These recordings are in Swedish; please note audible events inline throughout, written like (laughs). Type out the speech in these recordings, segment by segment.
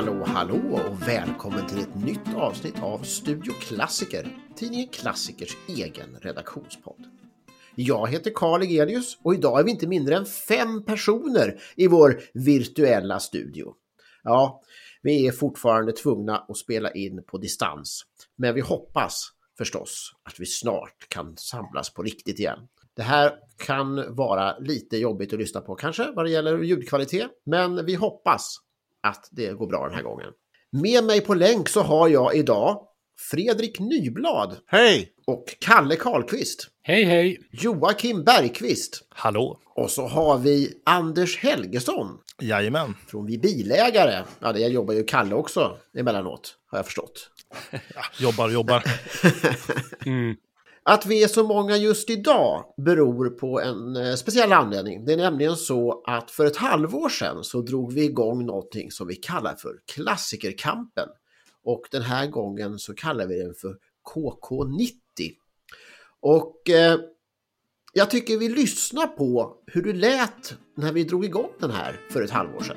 Hallå, hallå och välkommen till ett nytt avsnitt av Studio Klassiker, tidningen Klassikers egen redaktionspodd. Jag heter Karl Egelius och idag är vi inte mindre än fem personer i vår virtuella studio. Ja, vi är fortfarande tvungna att spela in på distans, men vi hoppas förstås att vi snart kan samlas på riktigt igen. Det här kan vara lite jobbigt att lyssna på kanske vad det gäller ljudkvalitet, men vi hoppas att det går bra den här gången. Med mig på länk så har jag idag Fredrik Nyblad. Hej! Och Kalle Karlqvist. Hej, hej! Joakim Bergqvist. Hallå! Och så har vi Anders Helgesson. Jajamän. Från Vi Bilägare. Ja, det jobbar ju Kalle också emellanåt, har jag förstått. (laughs) Ja, jobbar, jobbar. (laughs) Mm. Att vi är så många just idag beror på en eh, speciell anledning. Det är nämligen så att för ett halvår sedan så drog vi igång någonting som vi kallar för klassikerkampen. Och den här gången så kallar vi den för KK90. Och eh, jag tycker vi lyssnar på hur det lät när vi drog igång den här för ett halvår sedan.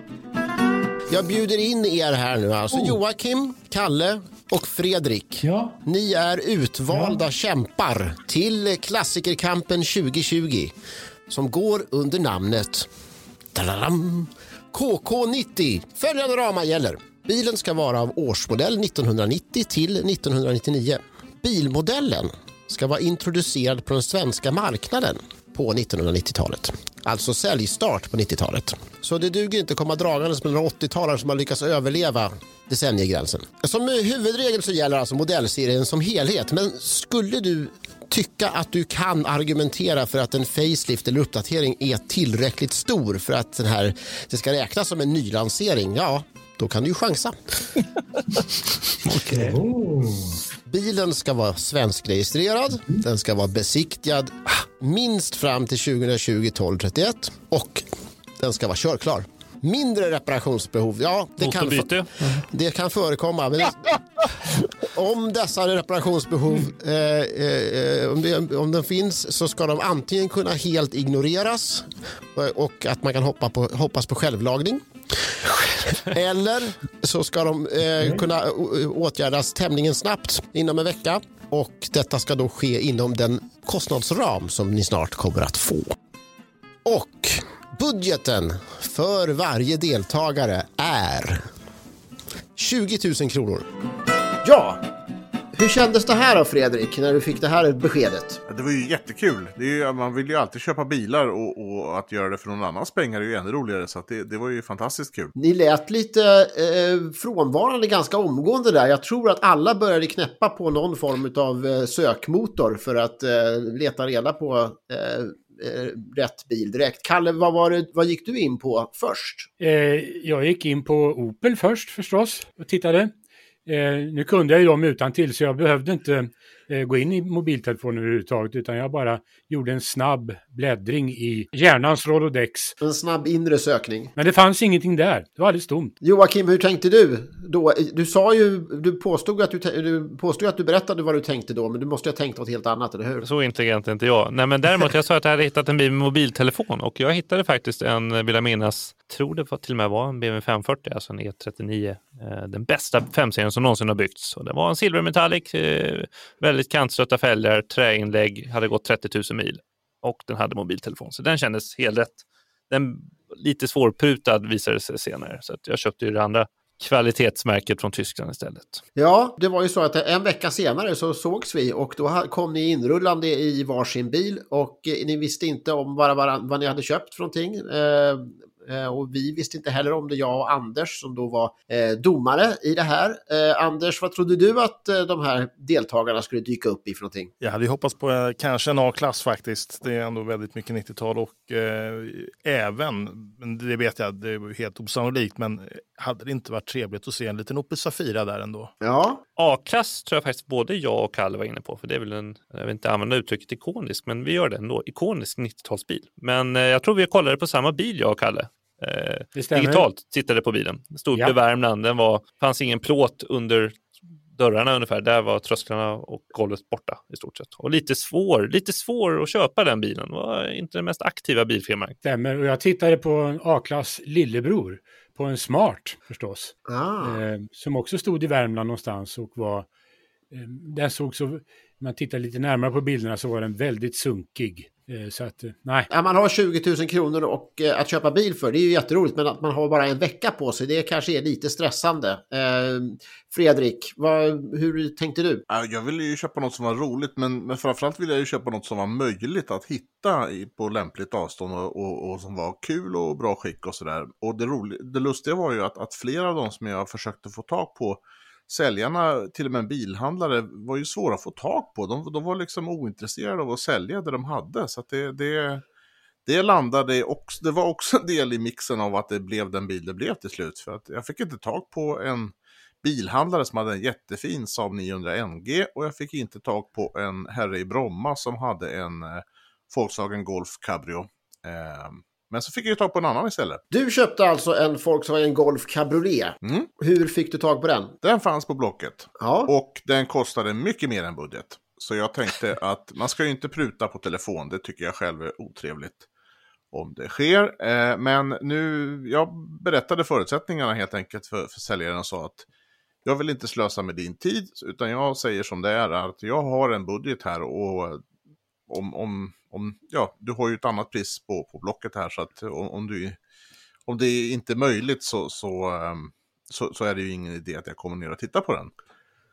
Jag bjuder in er här nu, alltså Oh. Joakim, Kalle och Fredrik. Ja. Ni är utvalda kämpar till Klassikerkampen 2020 som går under namnet tadadam, KK90. Följande ramar gäller. Bilen ska vara av årsmodell 1990 till 1999. Bilmodellen ska vara introducerad på den svenska marknaden på 1990-talet. Alltså säljstart på 90-talet. Så det duger inte att komma dragandes med några 80-talare som har lyckats överleva decenniegränsen. Som huvudregel så gäller alltså modellserien som helhet. Men skulle du tycka att du kan argumentera för att en facelift eller uppdatering är tillräckligt stor för att den här, det ska räknas som en nylansering, ja, då kan du ju chansa. (laughs) Bilen ska vara svenskregistrerad, den ska vara besiktigad minst fram till 2020 12 31 och den ska vara körklar. Mindre reparationsbehov, ja det kan, det kan förekomma. Men det, om dessa reparationsbehov, eh, eh, om, det, om den finns så ska de antingen kunna helt ignoreras eh, och att man kan hoppa på, hoppas på självlagning. (laughs) Eller så ska de eh, kunna eh, åtgärdas tämligen snabbt inom en vecka. Och detta ska då ske inom den kostnadsram som ni snart kommer att få. Och budgeten för varje deltagare är 20 000 kronor. Ja, hur kändes det här då Fredrik, när du fick det här beskedet? Det var ju jättekul. Det är ju, man vill ju alltid köpa bilar och, och att göra det för någon annans pengar är ju ännu roligare. Så att det, det var ju fantastiskt kul. Ni lät lite eh, frånvarande ganska omgående där. Jag tror att alla började knäppa på någon form av eh, sökmotor för att eh, leta reda på eh, eh, rätt bil direkt. Kalle, vad, var det, vad gick du in på först? Eh, jag gick in på Opel först förstås och tittade. Eh, nu kunde jag ju dem utan till så jag behövde inte eh, gå in i mobiltelefonen överhuvudtaget utan jag bara gjorde en snabb bläddring i hjärnans Rolodex. En snabb inre sökning. Men det fanns ingenting där. Det var alldeles tomt. Joakim, hur tänkte du då? Du sa ju, du påstod att du, du påstod att du berättade vad du tänkte då, men du måste ju ha tänkt något helt annat, eller hur? Så intelligent är inte jag. Nej, men däremot, jag sa att jag hade hittat en bil med mobiltelefon och jag hittade faktiskt en, vill jag minnas, tror det var till och med var en BMW 540, alltså en E39. Eh, den bästa 5-serien som någonsin har byggts. Och det var en silvermetallic, eh, väldigt kantstötta fälgar, träinlägg, hade gått 30 000 mil och den hade mobiltelefon. Så den kändes helt rätt. Den lite svårprutad visade sig senare, så att jag köpte ju det andra kvalitetsmärket från Tyskland istället. Ja, det var ju så att en vecka senare så sågs vi och då kom ni inrullande i varsin bil och eh, ni visste inte om vad, vad, vad ni hade köpt för någonting. Eh, Eh, och vi visste inte heller om det, jag och Anders som då var eh, domare i det här. Eh, Anders, vad trodde du att eh, de här deltagarna skulle dyka upp i för någonting? Jag hade ju hoppats på eh, kanske en A-klass faktiskt. Det är ändå väldigt mycket 90-tal och eh, även, det vet jag, det är helt osannolikt, men hade det inte varit trevligt att se en liten Opel Safira där ändå? Ja, A-klass tror jag faktiskt både jag och Kalle var inne på, för det är väl en, jag vill inte använda uttrycket ikonisk, men vi gör det ändå, ikonisk 90-talsbil. Men eh, jag tror vi kollade på samma bil jag och Kalle. Eh, digitalt tittade på bilen. Stod Ja. i Värmland, den var, fanns ingen plåt under dörrarna ungefär. Där var trösklarna och golvet borta i stort sett. Och lite svår, lite svår att köpa den bilen. Det var inte den mest aktiva bilfirman. Stämmer. Och jag tittade på en A-klass lillebror på en Smart förstås. Ah. Eh, som också stod i Värmland någonstans och var... Eh, den såg så... Man tittar lite närmare på bilderna så var den väldigt sunkig. Eh, så att, eh, nej. Ja, man har 20 000 kronor och, eh, att köpa bil för, det är ju jätteroligt, men att man har bara en vecka på sig, det kanske är lite stressande. Eh, Fredrik, vad, hur tänkte du? Ja, Jag ville ju köpa något som var roligt, men, men framförallt ville jag ju köpa något som var möjligt att hitta i, på lämpligt avstånd och, och, och som var kul och bra skick och sådär. Och det, roliga, det lustiga var ju att, att flera av de som jag försökte få tag på, säljarna, till och med en bilhandlare, var ju svåra att få tag på. De, de var liksom ointresserade av att sälja det de hade. Så att det, det, det landade också, det var också en del i mixen av att det blev den bil det blev till slut. För att jag fick inte tag på en bilhandlare som hade en jättefin Saab 900 NG och jag fick inte tag på en herre i Bromma som hade en eh, Volkswagen Golf Cabrio. Eh, men så fick jag ju tag på en annan istället. Du köpte alltså en Volkswagen Golf Cabriolet. Mm. Hur fick du tag på den? Den fanns på Blocket Ja, och den kostade mycket mer än budget. Så jag tänkte (laughs) att man ska ju inte pruta på telefon, det tycker jag själv är otrevligt om det sker. Eh, men nu, jag berättade förutsättningarna helt enkelt för, för säljaren och sa att jag vill inte slösa med din tid, utan jag säger som det är, att jag har en budget här och om, om, om ja, du har ju ett annat pris på, på Blocket här, så att om, om, du, om det inte är möjligt så, så, ehm, så, så är det ju ingen idé att jag kommer ner och tittar på den.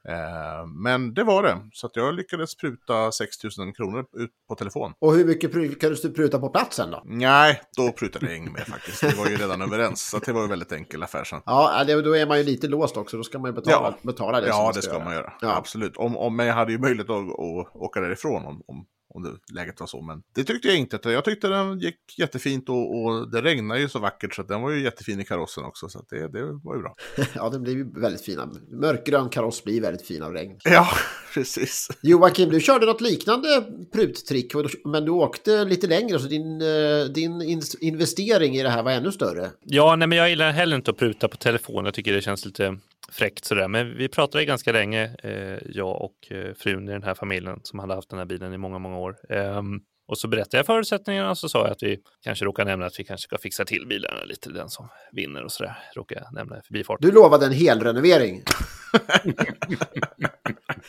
Eh, men det var det, så att jag lyckades pruta 6 000 kronor ut på telefon. och hur mycket lyckades du pruta på platsen då? Nej, då prutade jag inget mer faktiskt. Vi var ju redan överens, så det var ju väldigt enkel affär sen. Ja, då är man ju lite låst också, då ska man ju betala, Ja. betala det. Ja, det ska man göra. Ja. Absolut. Om, om, men jag hade ju möjlighet att, att åka därifrån om, om, om det, läget var så. Men det tyckte jag inte. Jag tyckte den gick jättefint och, och det regnade ju så vackert så att den var ju jättefin i karossen också. Så att det, det var ju bra. (laughs) Ja, det blir ju väldigt fina. Mörkgrön kaross blir väldigt fin av regn. Ja, (laughs) precis. Joakim, du körde något liknande pruttrick, men du åkte lite längre så din, eh, din in- investering i det här var ännu större. Ja, nej, men jag gillar heller inte att pruta på telefon. Jag tycker det känns lite fräckt sådär. Men vi pratade ganska länge, eh, jag och eh, frun i den här familjen som hade haft den här bilen i många, många år. Ehm, och så berättade jag förutsättningarna och så sa jag att vi kanske råkar nämna att vi kanske ska fixa till bilarna lite, den som vinner och sådär. Råkar jag nämna i förbifarten. Du lovade en helrenovering.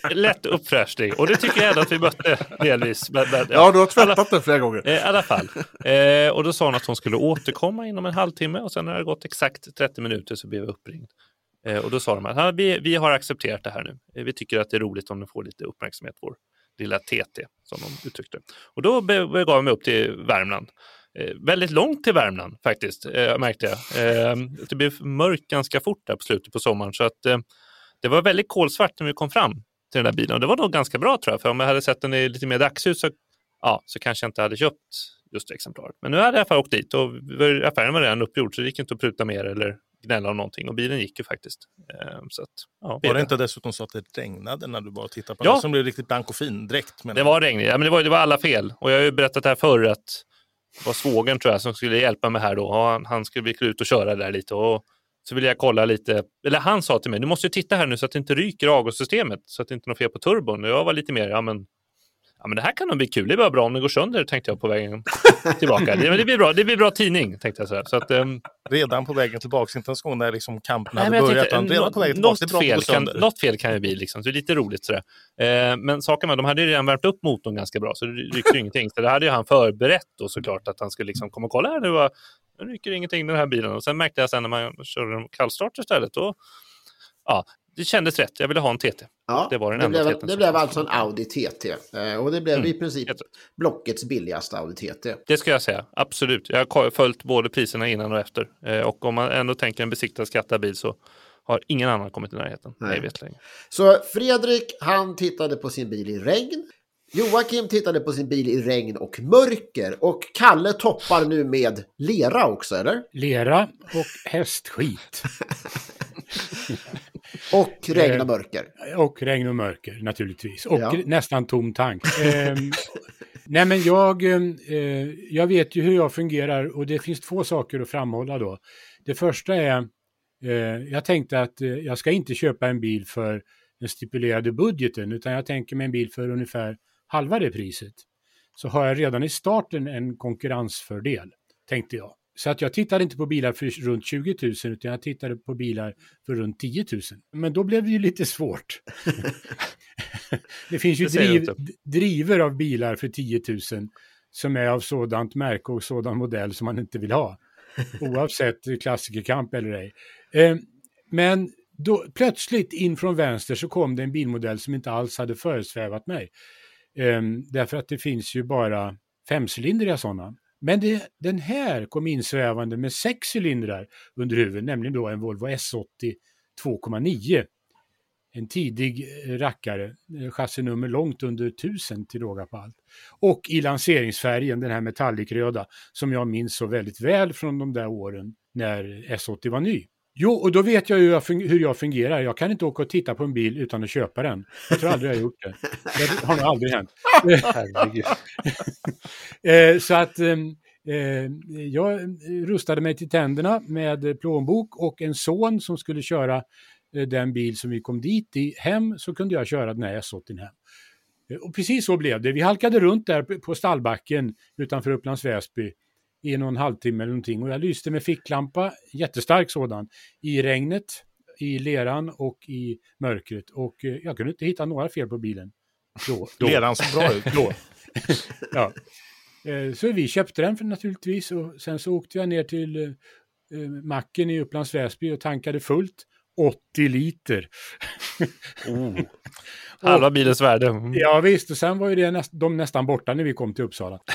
(laughs) Lätt uppfräschning och det tycker jag ändå att vi mötte delvis. Men, men, Ja, du har tvättat den flera gånger. Eh, I alla fall. Eh, och då sa hon att hon skulle återkomma inom en halvtimme och sen när det gått exakt 30 minuter så blev jag uppringd. Eh, och då sa de att vi, vi har accepterat det här nu. Eh, vi tycker att det är roligt om den får lite uppmärksamhet, vår lilla TT som de uttryckte. Och då begav jag mig upp till Värmland. Eh, väldigt långt till Värmland faktiskt, eh, märkte jag. Eh, det blev mörkt ganska fort där på slutet på sommaren så att eh, det var väldigt kolsvart när vi kom fram till den där bilen och det var nog ganska bra tror jag, för om jag hade sett den i lite mer dagsljus så ja, så kanske jag inte hade köpt just det exemplaret. Men nu hade jag i alla fall åkt dit och affären var redan uppgjord så det gick inte att pruta mer eller gnälla om någonting och bilen gick ju faktiskt. Eh, Så att, ja, Var det inte dessutom så att det regnade när du bara tittade på Ja. den? Som blev riktigt blank och fin direkt. Men Det var regnigt, ja, men det var, det var alla fel. Och jag har ju berättat det här förr att det var svågern tror jag som skulle hjälpa mig här då. Han, han skulle bli ut och köra där lite och så ville jag kolla lite. Eller han sa till mig, du måste ju titta här nu så att det inte ryker i avgassystemet så att det inte är något fel på turbon. Och jag var lite mer, ja men Ja, men det här kan nog bli kul. Det är bara bra om det går sönder, tänkte jag på vägen (laughs) tillbaka. Det, men det, blir bra. det blir bra tidning, tänkte jag. Så, så att, ehm, Redan på vägen tillbaka, inte ens när liksom kampen Nej, hade börjat. tänkte, utan redan på vägen tillbaka, det är något, det fel kan, sönder. något fel kan ju bli, liksom. så det är lite roligt. Sådär. Eh, men saken var, de hade ju redan värmt upp motorn ganska bra, så det ryckte ingenting. Så det hade ju han förberett då såklart, att han skulle liksom komma och kolla här nu, va? nu rycker ingenting den här bilen. Och sen märkte jag sen när man körde kallstart istället, då, ja, det kändes rätt. Jag ville ha en TT. Ja, Det var den det enda blev, TT:n det blev alltså en Audi TT. Eh, Och det blev Mm, i princip. Blockets billigaste Audi TT. Det ska jag säga, absolut. Jag har följt både priserna innan och efter. Eh, och om man ändå tänker en besiktad skattad bil så har ingen annan kommit i närheten. Nej. Nej. vet länge. Så Fredrik, han tittade på sin bil i regn. Joakim tittade på sin bil i regn och mörker. Och Kalle toppar nu med lera också, eller? Lera och hästskit. (laughs) Och regn och Eh, mörker. Och regn och mörker naturligtvis. Och Ja. nästan tom tank. Ehm, nej men jag, eh, jag vet ju hur jag fungerar och det finns två saker att framhålla då. Det första är, eh, jag tänkte att eh, jag ska inte köpa en bil för den stipulerade budgeten utan jag tänker mig en bil för ungefär halva det priset. Så har jag redan i starten en konkurrensfördel, tänkte jag. Så att jag tittade inte på bilar för runt 20 000 utan jag tittade på bilar för runt 10 000. Men då blev det ju lite svårt. (laughs) det finns ju Det driv, driver av bilar för 10 000 som är av sådant märke och sådan modell som man inte vill ha. (laughs) Oavsett klassikerkamp eller ej. Eh, men då, plötsligt in från vänster så kom det en bilmodell som inte alls hade föresvävat mig. Eh, därför att det finns ju bara femcylindriga sådana. Men det, den här kom insvävande med sex cylindrar under huven, nämligen då en Volvo S80 2,9. En tidig eh, rackare, eh, chassinummer långt under 1000 till råga på allt. Och i lanseringsfärgen, den här metallicröda, som jag minns så väldigt väl från de där åren när S80 var ny. Jo, och då vet jag ju hur jag fungerar. Jag kan inte åka och titta på en bil utan att köpa den. Jag tror aldrig jag har gjort det. Det har nog aldrig hänt. (laughs) (laughs) Eh, så att eh, eh, jag rustade mig till tänderna med plånbok och en son som skulle köra eh, den bil som vi kom dit i hem så kunde jag köra den här S80 hem. Eh, Och precis så blev det. Vi halkade runt där på- på stallbacken utanför Upplands Väsby i någon halvtimme eller någonting och jag lyste med ficklampa, jättestark sådan, i regnet, i leran och i mörkret och eh, jag kunde inte hitta några fel på bilen. Då, (laughs) då. Leran såg bra ut. (laughs) Då. ja. Eh, Så vi köpte den för naturligtvis och sen så åkte jag ner till eh, macken i Upplands Väsby och tankade fullt 80 liter. Oh. (laughs) Halva bilens värde. Mm. Ja visst, och sen var ju det näst, de nästan borta när vi kom till Uppsala. (laughs)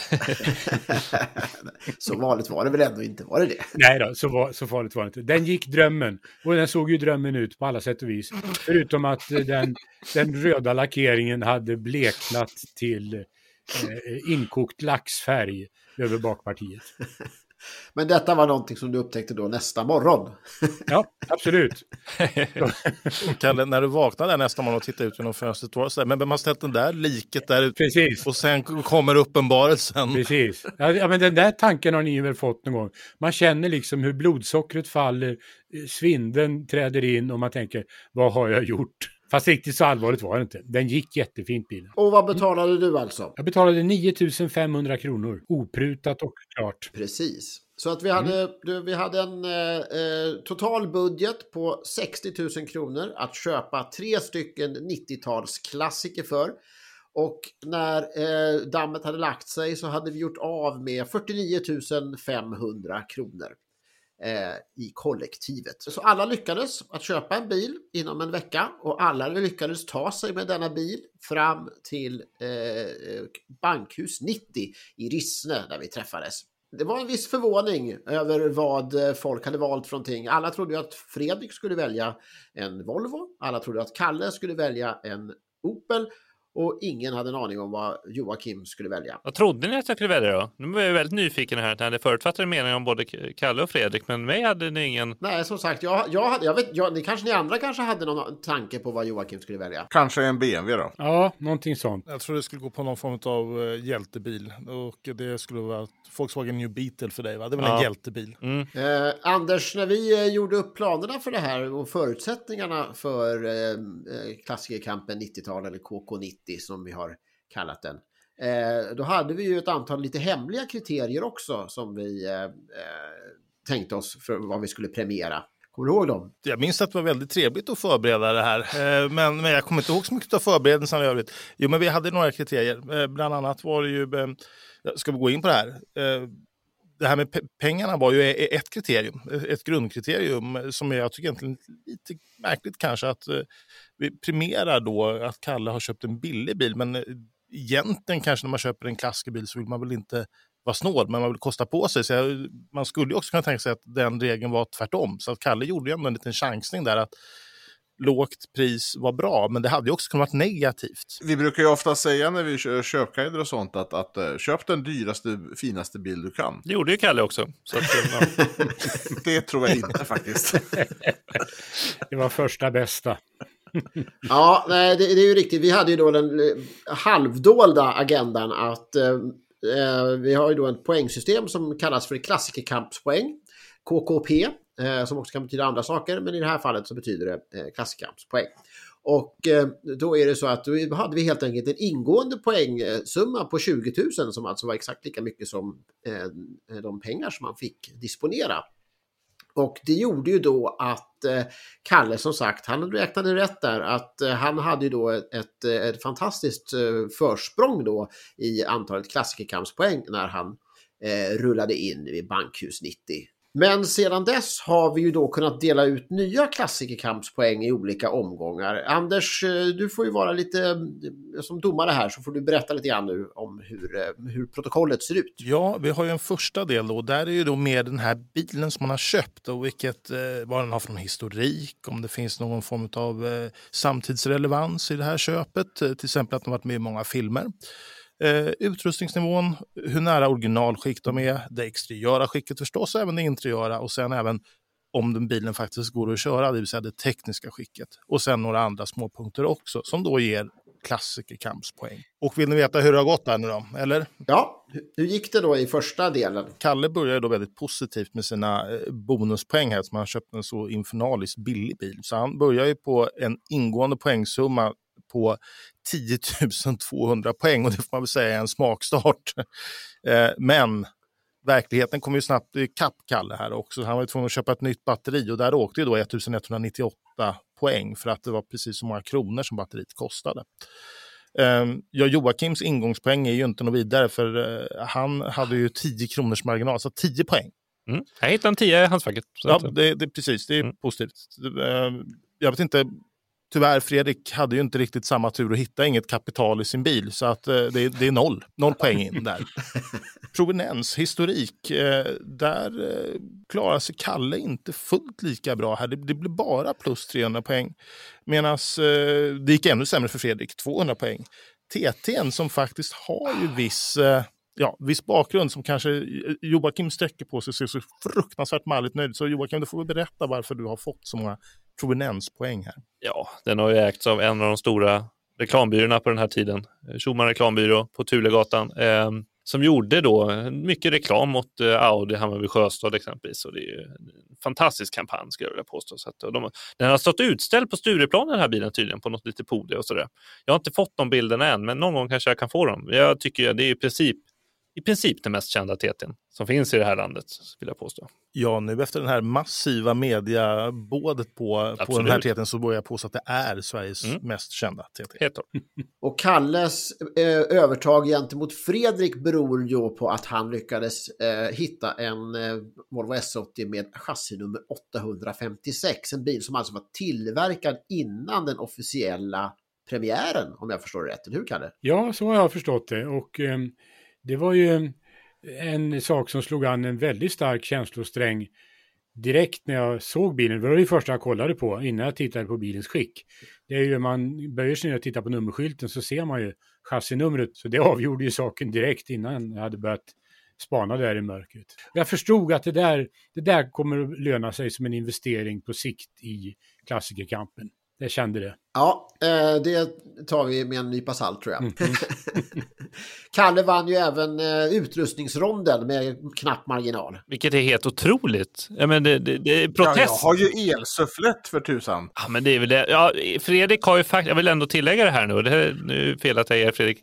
Så vanligt var det väl ändå inte, var det det? Nej då, så, var, så farligt var det inte. Den gick drömmen. Och den såg ju drömmen ut på alla sätt och vis. Förutom att eh, den, den röda lackeringen hade bleknat till eh, inkokt laxfärg över bakpartiet. Men detta var någonting som du upptäckte då nästa morgon. (laughs) Ja, absolut. (laughs) Kalle, när du vaknade nästa morgon och tittade ut genom fönstret, var så där, men vem har ställt den där liket där ute? Precis. Och sen kommer uppenbarelsen. Precis. Ja, ja, men den där tanken har ni väl fått någon gång. Man känner liksom hur blodsockret faller, eh, svindeln träder in och man tänker, vad har jag gjort? Fast riktigt så allvarligt var det inte. Den gick jättefint bilen. Och vad betalade du alltså? Jag betalade 9500 kronor, oprutat och klart. Precis. Så att vi hade, du, vi hade en eh, eh, total budget på 60 000 kronor att köpa tre stycken 90-talsklassiker för. Och när eh, dammet hade lagt sig så hade vi gjort av med 49 500 kronor Eh, i kollektivet. Så alla lyckades att köpa en bil inom en vecka och alla lyckades ta sig med denna bil fram till eh, Bankhus 90 i Rissne där vi träffades. Det var en viss förvåning över vad folk hade valt för någonting. Alla trodde ju att Fredrik skulle välja en Volvo. Alla trodde att Kalle skulle välja en Opel. Och ingen hade en aning om vad Joakim skulle välja. Vad trodde ni att jag skulle välja då? Nu var jag väldigt nyfiken här. Ni hade förutfattade meningar om både Kalle och Fredrik, men mig hade ni ingen. Nej, som sagt, jag, jag, jag vet, jag, ni, kanske, ni andra kanske hade någon tanke på vad Joakim skulle välja. Kanske en BMW då. Ja, någonting sånt. Jag tror det skulle gå på någon form av uh, hjältebil. Och det skulle vara Volkswagen New Beetle för dig, va? Det väl Ja. en hjältebil? Mm. Eh, Anders, när vi eh, gjorde upp planerna för det här och förutsättningarna för eh, eh, klassikerkampen 90-tal eller KK90 som vi har kallat den. Eh, då hade vi ju ett antal lite hemliga kriterier också som vi eh, eh, tänkte oss för vad vi skulle premiera. Kommer du ihåg dem? Jag minns att det var väldigt trevligt att förbereda det här. Eh, Men, men jag kommer inte ihåg så mycket av förberedelserna i övrigt. Jo, men vi hade några kriterier. Eh, Bland annat var det ju... eh, Ska vi gå in på det här? Eh, det här med pe- pengarna var ju e-, e-, ett kriterium, ett grundkriterium som jag tycker egentligen är lite märkligt kanske att eh, vi premierar då att Kalle har köpt en billig bil. Men eh, egentligen kanske när man köper en klassikerbil så vill man väl inte vara snål, men man vill kosta på sig. Så jag, man skulle ju också kunna tänka sig att den regeln var tvärtom. Så att Kalle gjorde ju ändå en liten chansning där att lågt pris var bra, men det hade ju också kunnat vara negativt. Vi brukar ju ofta säga när vi kör köpguider och sånt att, att eh, köp den dyraste, finaste bil du kan. Det gjorde ju Kalle också. Så att, ja. (laughs) Det tror jag inte faktiskt. (laughs) Det var första bästa. (laughs) Ja, nej, det, det är ju riktigt. Vi hade ju då den eh, halvdolda agendan att eh, eh, vi har ju då ett poängsystem som kallas för klassikerkampspoäng, KKP, eh, Eh, som också kan betyda andra saker, men i det här fallet så betyder det eh, klassikerkampspoäng. Och eh, då är det så att då hade vi helt enkelt en ingående poängsumma på 20 000 som alltså var exakt lika mycket som eh, de pengar som man fick disponera. Och det gjorde ju då att eh, Kalle som sagt, han räknade rätt där att eh, han hade ju då ett, ett, ett fantastiskt eh, försprång då i antalet klassikerkampspoäng när han eh, rullade in vid Bankhus 90. Men sedan dess har vi ju då kunnat dela ut nya klassikerkampspoäng i olika omgångar. Anders, eh, du får ju vara lite eh, som domare här så får du berätta lite grann nu om hur, eh, hur protokollet ser ut. Ja, vi har ju en första del då. Där är ju då med den här bilen som man har köpt och vilket, vad den har för någon historik, om det finns någon form av samtidsrelevans i det här köpet. Till exempel att den varit med i många filmer. Eh, utrustningsnivån, hur nära originalskick de är, det exteriöra skicket förstås, även det interiöra och sen även om den bilen faktiskt går att köra, det vill säga det tekniska skicket. Och sen några andra småpunkter också som då ger klassikerkampspoäng. Och vill ni veta hur det har gått här nu då? Eller? Ja, hur gick det då i första delen? Kalle började då väldigt positivt med sina eh, bonuspoäng här, som han köpte en så infernaliskt billig bil. Så han börjar ju på en ingående poängsumma på 10 200 poäng och det får man väl säga är en smakstart. Eh, men verkligheten kom ju snabbt ikapp Kalle här också. Han var ju tvungen att köpa ett nytt batteri och där åkte ju då 1198 poäng för att det var precis så många kronor som batteriet kostade. Ehm, ja, Joakims ingångspoäng är ju inte något vidare för eh, han hade ju 10 kronors marginal, så 10 poäng. Mm. Jag hittade en 10 i handskfacket. Ja, det, det, precis. Det är mm. positivt. Ehm, jag vet inte tyvärr, Fredrik hade ju inte riktigt samma tur och hittade inget kapital i sin bil. Så att, eh, det, det, är noll, noll poäng in där. (laughs) Provenens, historik, eh, där eh, klarar sig Kalle inte fullt lika bra här. Det, det blir bara plus 300 poäng. Medan eh, det gick ännu sämre för Fredrik, 200 poäng. TTn som faktiskt har ju viss eh, ja, viss bakgrund som kanske Joakim sträcker på sig ser så fruktansvärt malligt nöjd. Så Joakim, du får väl berätta varför du har fått så många provenenspoäng här. Ja, den har ju ägts av en av de stora reklambyråerna på den här tiden, eh, Schumann reklambyrå på Tulegatan, eh, som gjorde då mycket reklam mot eh, Audi Hammarby Sjöstad exempelvis. Och det är en fantastisk kampanj skulle jag vilja påstå. Så att de, den har stått utställd på Stureplan den här bilen tydligen på något litet podium och sådär. Jag har inte fått de bilderna än, men någon gång kanske jag kan få dem. Jag tycker det är i princip i princip den mest kända TTn som finns i det här landet, vill jag påstå. Ja, nu efter den här massiva mediabådet på, på den här TTn så börjar jag påstå att det är Sveriges mm. mest kända TT. Helt (laughs) Och Kalles eh, övertag gentemot Fredrik beror ju på att han lyckades eh, hitta en eh, Volvo S80 med chassinummer 856. En bil som alltså var tillverkad innan den officiella premiären, om jag förstår det rätt. Eller hur, Kalle? Ja, så har jag förstått det. Och eh, det var ju en sak som slog an en väldigt stark känslosträng direkt när jag såg bilen. Det var det första jag kollade på innan jag tittade på bilens skick. Det är ju man böjer sig ner och tittar på nummerskylten så ser man ju chassinumret. Så det (laughs) avgjorde ju saken direkt innan jag hade börjat spana där i mörkret. Jag förstod att det där, det där kommer att löna sig som en investering på sikt i klassikerkampen. Jag kände det. Ja, eh, det tar vi med en nypa salt tror jag. Mm. (laughs) (laughs) Kalle vann ju även eh, utrustningsronden med knapp marginal. Vilket är helt otroligt. Ja, men det, det, det är protest. Ja, jag har ju elsufflett för tusan. Ja, men det är väl det. Ja, Fredrik har ju faktiskt, jag vill ändå tillägga det här nu, det är nu fel att jag ger Fredrik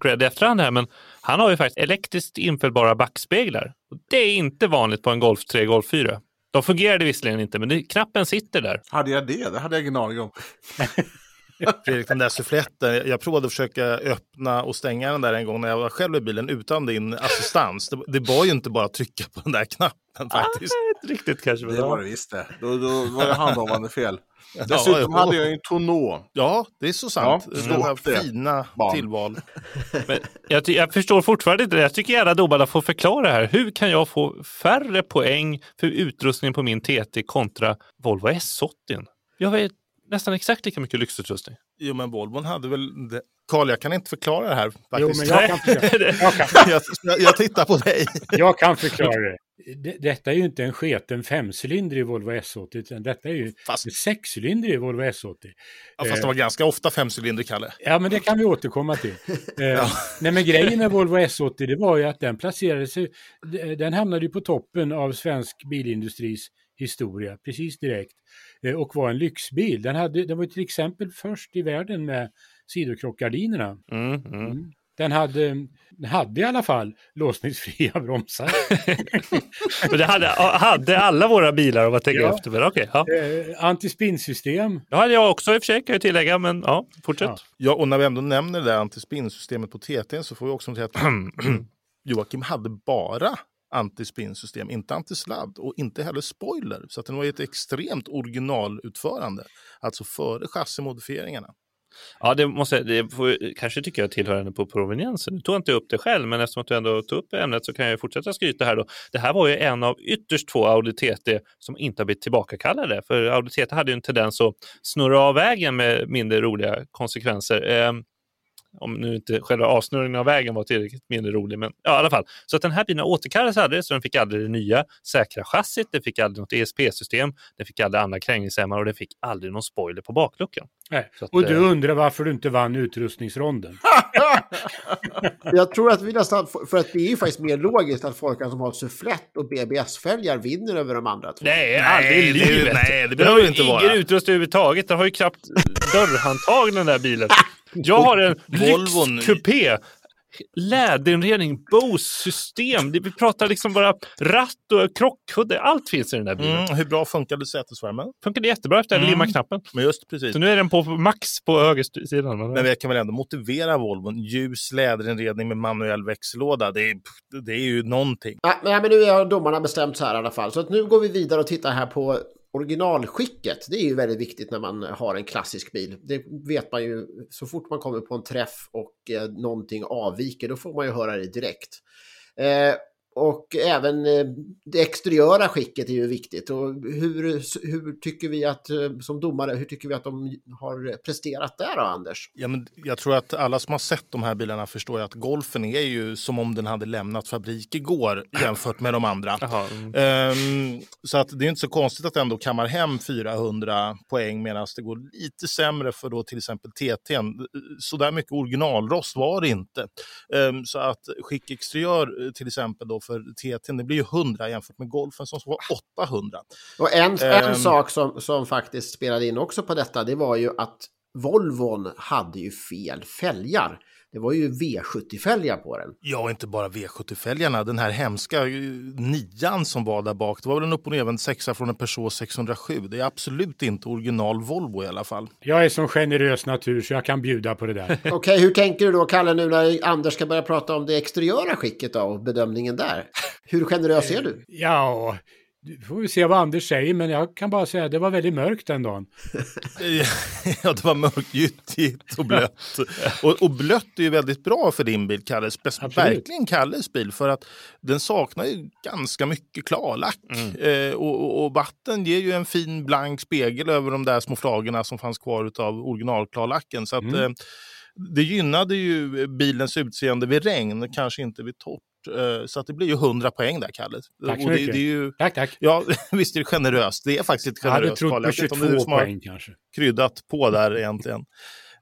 cred efterhand här, men han har ju faktiskt elektriskt infällbara backspeglar. Det är inte vanligt på en Golf 3, Golf 4. De fungerade visserligen inte, men det, knappen sitter där. Hade jag det? Det hade jag ingen aning om. (laughs) Fredrik, den där suffletten. Jag provade att försöka öppna och stänga den där en gång när jag var själv i bilen utan din assistans. Det, det var ju inte bara att trycka på den där knappen faktiskt. Ah, inte riktigt kanske. Det var det visst det. Då, då var det handhavande fel. (laughs) Dessutom ja, hade jag en Tonå. Ja, det är så sant. Ja, det var fina Barn. tillval. Men jag, jag, förstår fortfarande inte det. Jag tycker gärna domarna får förklara här. Hur kan jag få färre poäng för utrustningen på min TT kontra Volvo S80? Jag vet nästan exakt lika mycket lyxutrustning. Jo, men Volvon hade väl... Det. Karl, jag kan inte förklara det här. Faktiskt. Jo, men jag kan förklara. (laughs) Jag, kan. (laughs) jag, jag, tittar på dig. jag kan förklara det. Detta är ju inte en sketen femcylindrig Volvo S80, utan detta är ju fast... en sexcylindrig Volvo S80. Ja, fast det var ganska ofta femcylindrig, Kalle. Ja, men det kan vi återkomma till. (laughs) Eh, ja. Nej, men grejen med Volvo S80, det var ju att den placerade sig, den hamnade ju på toppen av svensk bilindustris historia, precis direkt. Eh, och var en lyxbil. Den, hade, den var till exempel först i världen med sidokrockgardinerna. Mm, mm. Mm. Den hade, hade i alla fall låsningsfria (laughs) bromsar. (laughs) Men det hade, hade alla våra bilar att vara tänka Ja. efter. Men okej, ja. eh, antispinnsystem. Det hade jag också i och för sig kan jag tillägga, men ja, fortsätt. Ja. Ja, och när vi ändå nämner det där antispinnsystemet på TT så får vi också notera att (clears throat) (clears throat) Joakim hade bara antispinnsystem, inte antisladd och inte heller spoiler. Så att den var ett extremt originalutförande, alltså före chassimodifieringarna. Ja, det måste det får, kanske tycker jag tillhör henne på proveniensen. Nu tog inte upp det själv, men eftersom att du ändå tog upp ämnet så kan jag fortsätta skryta här då. Det här var ju en av ytterst två Audi TT som inte har blivit tillbakakallade. För Audi TT hade ju en tendens att snurra av vägen med mindre roliga konsekvenser. Ehm, om nu inte själva avsnurringen av vägen var tillräckligt mindre rolig, men ja, i alla fall. Så att den här bilen återkallades aldrig, så den fick aldrig det nya säkra chassit, den fick aldrig något ESP-system, den fick aldrig andra krängningshämmare och den fick aldrig någon spoiler på bakluckan. Nej. Att, Och du eh, undrar varför du inte vann utrustningsronden. (laughs) Jag tror att vi nästan, för att det är ju faktiskt mer logiskt att folk som har sufflett och BBS-fälgar vinner över de andra två. Nej, aldrig i det livet. nej, det behöver har ju inte ingen vara. utrustning överhuvudtaget. Den har ju knappt (laughs) dörrhandtag den där bilen. Jag har en lyxkupé. Läderinredning, Bose-system. Det- Vi pratar liksom bara ratt och krockkudde. Allt finns i den där bilen. Mm, hur bra funkade sätesvärmen? Funkade jättebra efter att Mm. limma knappen. Men just precis. Så nu är den på max på högersidan. Men vi kan väl ändå motivera Volvon. Ljus läderinredning med manuell växellåda. Det är, det är ju någonting. Nej, men- nej, men nu har domarna bestämt så här i alla fall. Så att nu går vi vidare och tittar här på originalskicket. Det är ju väldigt viktigt när man har en klassisk bil. Det vet man ju så fort man kommer på en träff och eh, någonting avviker, då får man ju höra det direkt. Eh, och även eh, det exteriöra skicket är ju viktigt. Och hur, hur tycker vi att, eh, som domare, hur tycker vi att de har presterat där då, Anders? Ja, men jag tror att alla som har sett de här bilarna förstår ju att Golfen är ju som om den hade lämnat fabrik igår (clears throat) jämfört med de andra. Ehm, så att det är inte så konstigt att ändå kammar hem 400 poäng medan det går lite sämre för då till exempel TT'n. Så där mycket originalrost var det inte. Ehm, så att skick exteriör eh, till exempel då för TT'n, det blir ju 100 jämfört med Golfen som var 800. Och en, en Ehm. sak som, som faktiskt spelade in också på detta, det var ju att Volvon hade ju fel fälgar. Det var ju V70-fälgar på den. Ja, inte bara V70-fälgarna. Den här hemska eh, nian som var där bak. Det var väl en upp och nervänd sexa från en Peugeot 607. Det är absolut inte original Volvo i alla fall. Jag är som generös natur så jag kan bjuda på det där. (laughs) Okej, hur tänker du då, Kalle, nu när Anders ska börja prata om det exteriöra skicket då, och bedömningen där? Hur generös är du? Ja, får vi se vad Anders säger, men jag kan bara säga att det var väldigt mörkt den dagen. ja, (laughs) det var mörkt, gyttigt och blött. (laughs) och, och blött är ju väldigt bra för din bil, Kalle. Spe- Absolut. verkligen Kalles bil, för att den saknar ju ganska mycket klarlack. Eh, och, och, och vatten ger ju en fin blank spegel över de där små flagorna som fanns kvar av originalklarlacken. Så att, Mm. eh, det gynnade ju bilens utseende vid regn, kanske inte vid torrt. Eh, så att det blir ju 100 poäng där, Kalle. Tack så och det, mycket. det är ju, Tack, tack. ja, (laughs) visst är det generöst. Det är faktiskt lite Jag hade generöst. trott på Jag vet inte om det är 22 du som har- poäng kanske. kryddat på där egentligen.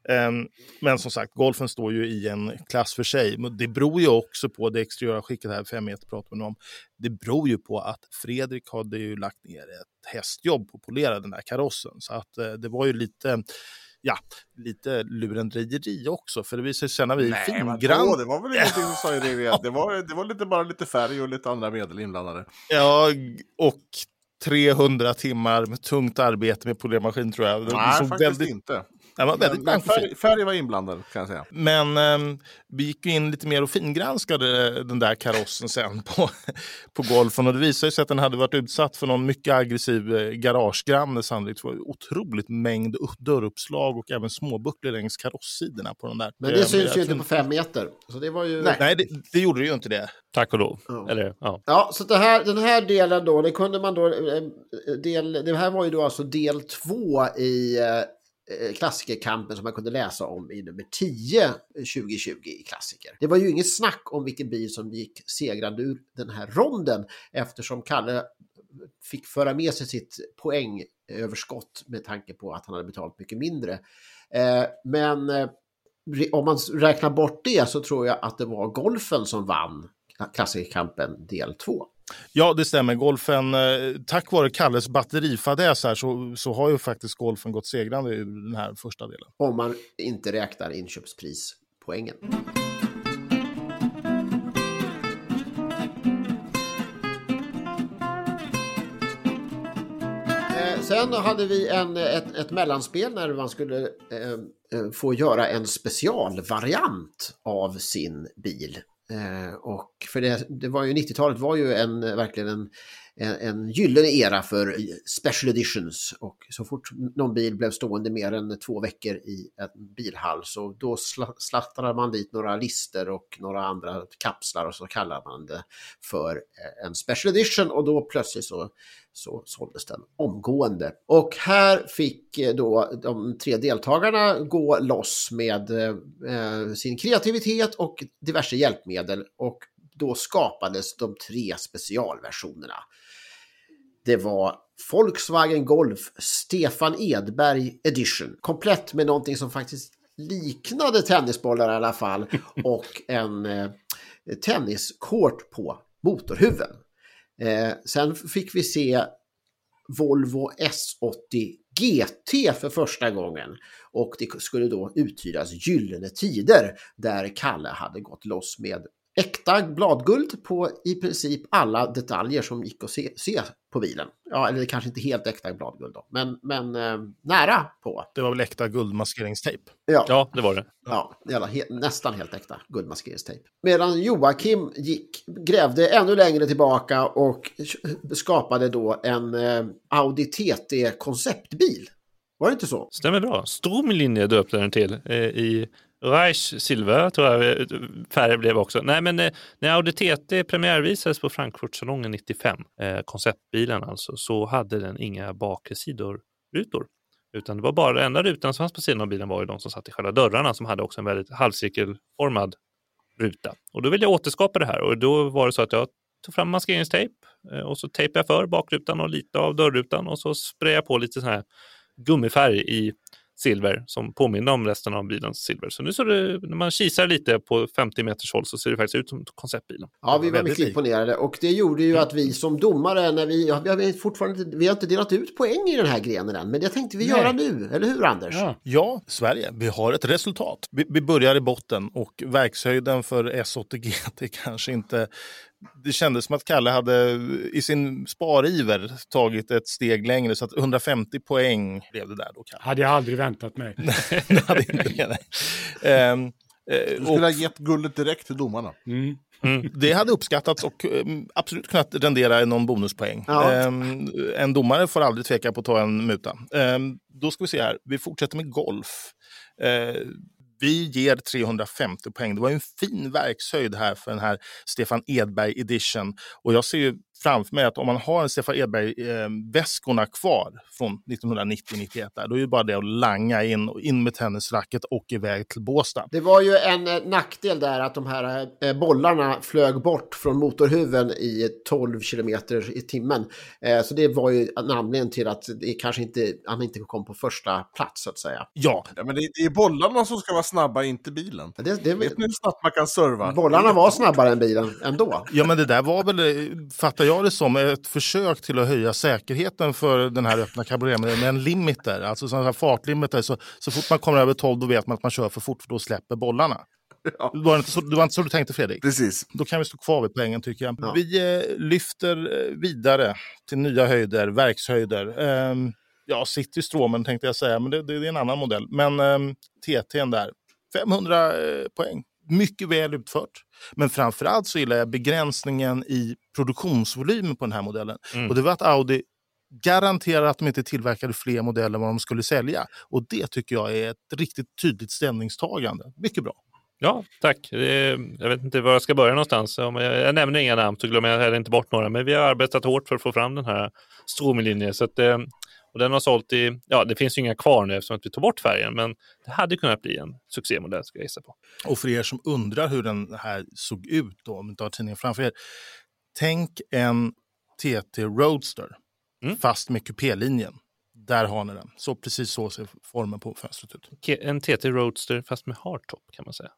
Ehm, Men som sagt, golfen står ju i en klass för sig. Men det beror ju också på det exteriöra skicket här, fem meter pratar nu om. Det beror ju på att Fredrik hade ju lagt ner ett hästjobb på att polera den här karossen. Så att eh, det var ju lite, ja, lite lurendrejeri också. För det visade sig sen när vi Nej, fingrann... det var väl ingenting som sa i det. (laughs) Det var, det var lite, bara lite färg och lite andra medel inblandade. Ja, och 300 timmar med tungt arbete med polermaskin tror jag. Det Nej, såg faktiskt väldigt, inte. Den var väldigt Men, färg, färg var inblandad kan jag säga. Men ehm, vi gick ju in lite mer och fingranskade den där karossen sen på, (laughs) på golfen och det visade sig att den hade varit utsatt för någon mycket aggressiv eh, garagegranne sannolikt. Det var otroligt mängd upp- dörruppslag och även småbucklor längs karossidorna på den där. Men det Ehm, syns ju inte på fem meter. Så det var ju... Nej, nej det, det gjorde det ju inte det. Tack och lov. Ja. Eller, ja. Ja, så det här, den här delen då, det kunde man då... eh, Del, det här var ju då alltså del två i eh, Eh, klassikerkampen som man kunde läsa om i nummer 10 2020 eh, i klassiker. Det var ju inget snack om vilken bil som gick segrande ur den här ronden eftersom Kalle fick föra med sig sitt poängöverskott med tanke på att han hade betalat mycket mindre. Eh, men om man räknar bort det så tror jag att det var golfen som vann klassikerkampen del 2. Ja, det stämmer. Golfen, eh, tack vare Kalles batterifadäs här så, så har ju faktiskt golfen gått segrande ur den här första delen. Om man inte räknar inköpsprispoängen. Eh, sen hade vi en, ett, ett mellanspel när man skulle eh, eh få göra en specialvariant av sin bil. Eh, och för det, det var ju 90-talet var ju en, verkligen en, en, en gyllene era för special editions och så fort någon bil blev stående mer än två veckor i en bilhall så då slattrade man dit några lister och några andra kapslar och så kallar man det för eh, en special edition och då plötsligt så, så såldes den omgående. Och här fick eh, då de tre deltagarna gå loss med eh, eh, sin kreativitet och diverse hjälpmedel och då skapades de tre specialversionerna. Det var Volkswagen Golf Stefan Edberg Edition. Komplett med någonting som faktiskt liknade tennisbollar i alla fall (laughs) och en eh, tenniskort på motorhuven. Eh, sen fick vi se Volvo S80 GT för första gången och det skulle då uthyras Gyllene Tider där Kalle hade gått loss med äkta bladguld på i princip alla detaljer som gick att se, se på bilen. Ja, eller kanske inte helt äkta bladguld då, men, men eh, nära på. Det var väl äkta guldmaskeringstejp. Ja, Ja, det var det. ja jävla, he, nästan helt äkta guldmaskeringstejp. Medan Joakim gick, grävde ännu längre tillbaka och skapade då en eh, Audi TT konceptbil. Var det inte så? Stämmer bra. Stromlinje döpte den till eh, i Reich Silver tror jag färre blev också. Nej, men eh, när Audi TT premiärvisades på Frankfurtsalongen 95, eh, konceptbilen alltså, så hade den inga bakre sidorutor. Utan det var bara den enda rutan som fanns på sidan av bilen var ju de som satt i själva dörrarna som hade också en väldigt halvcirkelformad ruta. Och då ville jag återskapa det här och då var det så att jag tog fram maskeringstejp eh, och så tejpade jag för bakrutan och lite av dörrrutan och så sprayade jag på lite sån här gummifärg i silver som påminner om resten av bilens silver. Så nu så det, när man kisar lite på 50 meters håll så ser det faktiskt ut som konceptbilen. Ja, vi var väldigt mycket lik. imponerade och det gjorde ju att vi som domare, när vi, ja, vi, har fortfarande, vi har inte delat ut poäng i den här grenen än, men det tänkte vi Nej. göra nu, eller hur Anders? Ja. Ja, Sverige, vi har ett resultat. Vi, vi börjar i botten och verkshöjden för S80 GT (laughs) kanske inte... Det kändes som att Kalle hade i sin spariver tagit ett steg längre så att 150 poäng blev det där då. Kalle. Hade jag aldrig väntat mig. (laughs) Det hade inte det, nej. Ehm, eh, Du och skulle ha gett guldet direkt till domarna. Mm. det hade uppskattats och ehm, absolut kunnat rendera någon bonuspoäng. Ja. Ehm, en domare får aldrig tveka på att ta en muta. Ehm, då ska vi se här, vi fortsätter med golf. Ehm, vi ger 350 poäng. Det var en fin verkshöjd här för den här Stefan Edberg edition. Och jag ser ju framför mig att om man har en Stefan Edberg-väskorna kvar från 1990-91, där, då är det bara det att langa in, och in med tennisracket och iväg till Båstad. Det var ju en eh, nackdel där att de här eh, bollarna flög bort från motorhuven i 12 kilometer i timmen. Eh, så det var ju en anledning till att det kanske inte, han inte kom på första plats så att säga. Ja, Ja, men det, det är bollarna som ska vara snabba, inte bilen. Det, det, Vet ni hur snabbt man kan serva? bollarna var snabbare än bilen ändå. Ja, men det där var väl, eh, fattar jag det som, ett försök till att höja säkerheten för den här öppna cabrioleten med en limiter, alltså sån här fartlimiter. Så, så fort man kommer över 12 då vet man att man kör för fort för då släpper bollarna. Ja. Det, var inte så, det var inte så du tänkte Fredrik? Precis. Då kan vi stå kvar vid poängen tycker jag. Ja. Vi eh, lyfter eh, vidare till nya höjder, verkshöjder. Ehm, ja, City Stråmen tänkte jag säga, men det, det, det är en annan modell. Men ehm, TT'n där, 500 eh, poäng. Mycket väl utfört. Men framförallt så gillar jag begränsningen i produktionsvolymen på den här modellen. Mm. Och det var att Audi garanterar att de inte tillverkade fler modeller än vad de skulle sälja. Och det tycker jag är ett riktigt tydligt ställningstagande. Mycket bra. Ja, tack. Jag vet inte var jag ska börja någonstans. Jag, nämner inga namn så glömmer jag heller inte bort några. Men vi har arbetat hårt för att få fram den här Stromi-linjen. Så att, eh, och den har sålt i, ja det finns ju inga kvar nu eftersom att vi tog bort färgen. Men det hade kunnat bli en succémodell ska jag gissa på. Och för er som undrar hur den här såg ut, då, om ni inte har tidningen framför er. Tänk en TT Roadster, Mm. fast med kupélinjen. Där har ni den. Så precis så ser formen på fönstret ut. En TT Roadster fast med hardtop kan man säga.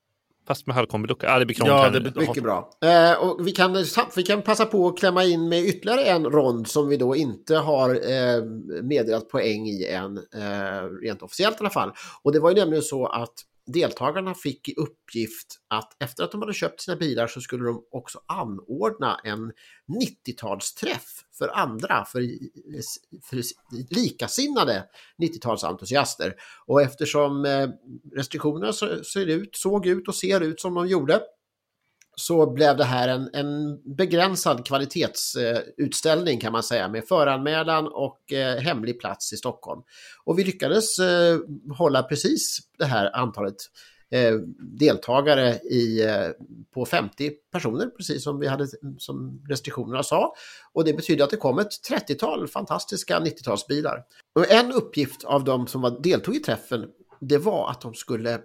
Fast med halvkombilucka. Ja, det blir krångligt. Ja, det blir- Mycket bra. Eh, och vi, kan, vi kan passa på att klämma in med ytterligare en rond som vi då inte har eh, meddelat poäng i än, eh, rent officiellt i alla fall. Och det var ju nämligen så att deltagarna fick i uppgift att efter att de hade köpt sina bilar så skulle de också anordna en 90-talsträff för andra, för, för likasinnade 90-talsentusiaster. Och eftersom eh, restriktionerna ser ut, såg ut och ser ut som de gjorde så blev det här en, en begränsad kvalitetsutställning kan man säga med föranmälan och eh, hemlig plats i Stockholm. Och vi lyckades eh, hålla precis det här antalet eh, deltagare i, på 50 personer, precis som vi hade som restriktionerna sa. Och det betyder att det kom ett 30-tal fantastiska 90-talsbilar. Och en uppgift av de som var, deltog i träffen, det var att de skulle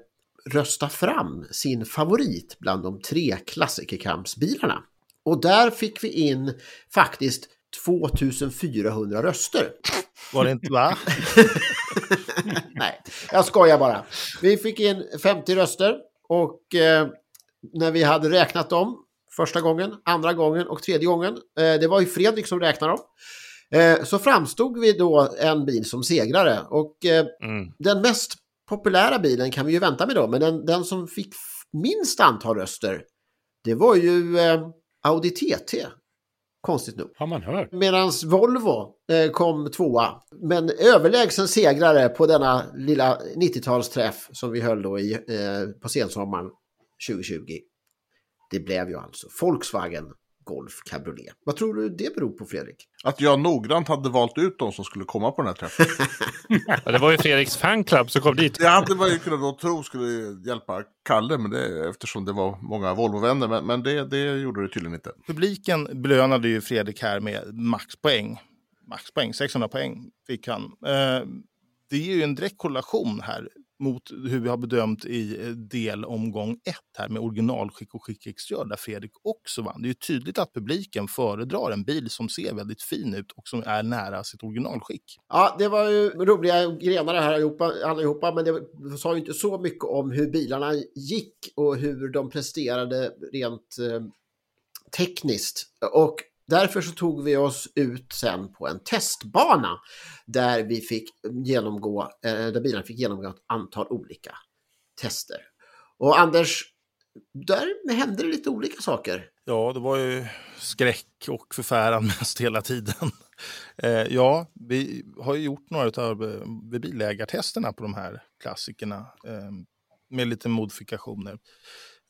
rösta fram sin favorit bland de tre klassikerkampsbilarna. Och där fick vi in faktiskt 2400 röster. Var det inte, va? (laughs) Nej, jag skojar bara. Vi fick in 50 röster och eh, när vi hade räknat dem första gången, andra gången och tredje gången, eh, det var ju Fredrik som räknade dem, eh, så framstod vi då en bil som segrare och eh, Mm. den mest populära bilen kan vi ju vänta med då, men den, den som fick minst antal röster, det var ju eh, Audi TT. Konstigt nog. Har man hört. Medan Volvo eh, kom tvåa. Men överlägsen segrare på denna lilla 90-talsträff som vi höll då i, eh, på sensommaren 2020. Det blev ju alltså Volkswagen Golf Cabriolet. Vad tror du det beror på Fredrik? Att jag noggrant hade valt ut de som skulle komma på den här träffen. (laughs) Ja, det var ju Fredriks fanclub som kom dit. Det hade man ju kunnat tro skulle hjälpa Kalle, men det, eftersom det var många Volvo-vänner. Men, men det, det gjorde det tydligen inte. Publiken belönade ju Fredrik här med maxpoäng. Maxpoäng, 600 poäng fick han. Eh, det är ju en direkt korrelation här mot hur vi har bedömt i eh, delomgång ett här med originalskick och skick exteriör där Fredrik också vann. Det är ju tydligt att publiken föredrar en bil som ser väldigt fin ut och som är nära sitt originalskick. Ja, det var ju roliga grenar det här allihopa, allihopa, men det sa ju inte så mycket om hur bilarna gick och hur de presterade rent eh, tekniskt. Och därför så tog vi oss ut sen på en testbana där vi fick genomgå, eh, där bilarna fick genomgå ett antal olika tester. Och Anders, där hände det lite olika saker. Ja, det var ju skräck och förfäran (laughs) mest hela tiden. Eh, ja, vi har ju gjort några av eh, bilägartesterna på de här klassikerna med lite modifikationer.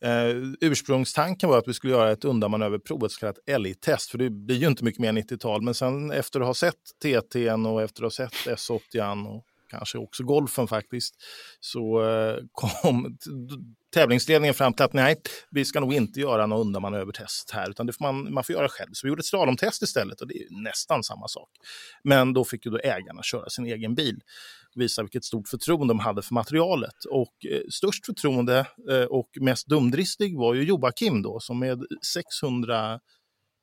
Eh, ursprungstanken var att vi skulle göra ett undanmanöverprov, ett så kallat LI-test, för det blir ju inte mycket mer 90-tal. Men sen efter att ha sett TT'n och efter att ha sett S80 och kanske också golfen faktiskt, så eh, kom tävlingsledningen fram till att nej, vi ska nog inte göra någon undanmanövertest här, utan det får man, man får göra själv. Så vi gjorde ett slalomtest istället och det är nästan samma sak. Men då fick ju då ägarna köra sin egen bil visa vilket stort förtroende de hade för materialet. Och eh, störst förtroende eh, och mest dumdristig var ju Joakim då, som med 600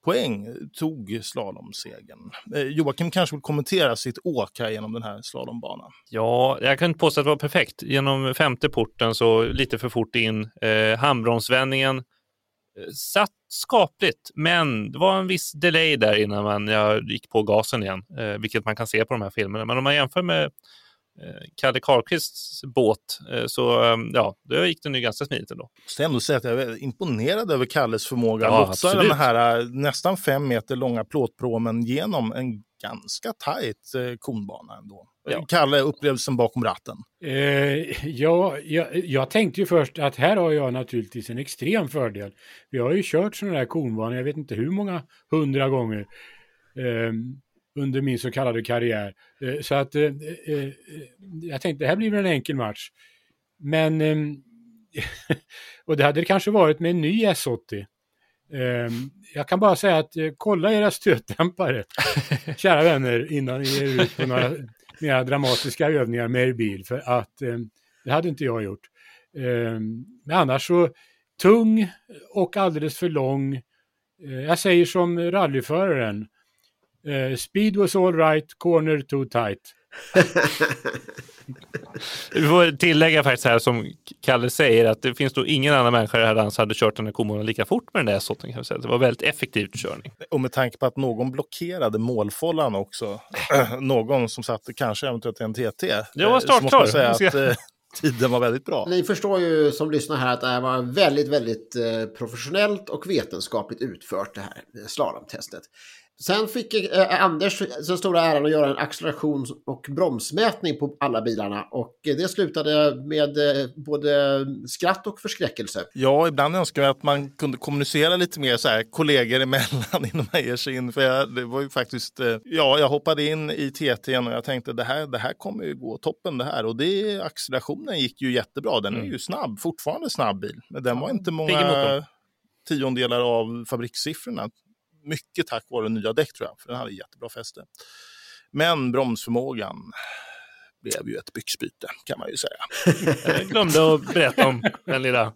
poäng tog slalomsegern. Eh, Joakim kanske vill kommentera sitt åk här genom den här slalombanan. Ja, jag kan inte påstå att det var perfekt. Genom femte porten så lite för fort in. Eh, handbromsvändningen eh, satt skapligt, men det var en viss delay där innan man, jag gick på gasen igen, eh, vilket man kan se på de här filmerna. Men om man jämför med Kalle Karlqvists båt eh, så eh, ja, då gick den ju ganska smidigt ändå. måste ändå säga att jag är imponerad över Kalles förmåga Ja, att lotsa den här eh, nästan fem meter långa plåtpråmen genom en ganska tajt eh, konbana ändå. Ja. Kalle, upplevelsen bakom ratten. Eh, ja, jag, jag tänkte ju först att här har jag naturligtvis en extrem fördel. Vi har ju kört sådana här konbanor, jag vet inte hur många hundra gånger eh, under min så kallade karriär. Eh, så att eh, eh, jag tänkte det här blir väl en enkel match. Men, eh, (laughs) och det hade det kanske varit med en ny S80. Eh, jag kan bara säga att kolla era stötdämpare, (laughs) kära vänner, innan ni ger ut på några mera dramatiska övningar med er bil. För att eh, det hade inte jag gjort. Men annars så tung och alldeles för lång. Jag säger som rallyföraren. Eh, speed was all right, corner too tight. (laughs) Vi får tillägga faktiskt här som Kalle säger att det finns då ingen annan människa i det här landet som hade kört den här komålen lika fort med den där S8. Kan vi säga. Det var väldigt effektiv körning. Och med tanke på att någon blockerade målfållan också. (clears throat) någon som satt kanske eventuellt i en TT. Jag var eh, så måste startklar. man säga Jag ska- att (laughs) eh, tiden var väldigt bra. Ni förstår ju som lyssnar här att det här var väldigt, väldigt professionellt och vetenskapligt utfört det här slalomtestet. Sen fick eh, Anders den stora äran att göra en accelerations och bromsmätning på alla bilarna och eh, det slutade med eh, både skratt och förskräckelse. Ja, ibland önskar jag att man kunde kommunicera lite mer så här kollegor emellan innan man ger sig in. För jag, det var ju faktiskt, eh, ja, jag hoppade in i TT'n och jag tänkte det här, det här kommer ju gå toppen det här. Och det, accelerationen gick ju jättebra. Den är ju snabb, fortfarande snabb bil. Men den var inte många tiondelar av fabrikssiffrorna. Mycket tack vare nya däck tror jag, för den hade jättebra fäste. Men bromsförmågan blev ju ett byxbyte kan man ju säga. (laughs) Jag glömde att berätta om den lilla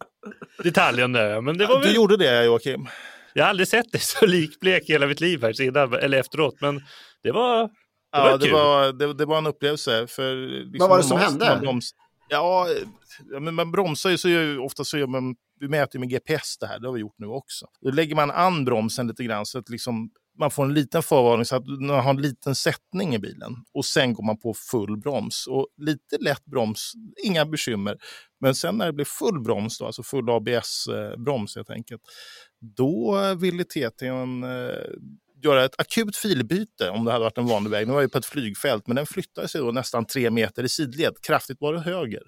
detaljen där. Men det var Du väl... gjorde det Joakim? Jag har aldrig sett dig så likblek i hela mitt liv här innan, eller efteråt. Men det var, det var Ja, det kul. var, det, det var en upplevelse. För liksom Vad var det som normalt hände? broms, ja, men man bromsar ju så gör ju ofta så gör man, vi mäter ju med GPS det här, det har vi gjort nu också. Då lägger man an bromsen lite grann så att liksom, man får en liten förvarning så att man har en liten sättning i bilen. Och sen går man på full broms. Och lite lätt broms, inga bekymmer. Men sen när det blir full broms, då, alltså full ABS-broms eh, helt enkelt, då ville TT'n göra ett akut filbyte om det hade varit en vanlig väg. Nu var jag på ett flygfält, men den flyttade sig då nästan tre meter i sidled, kraftigt bara höger.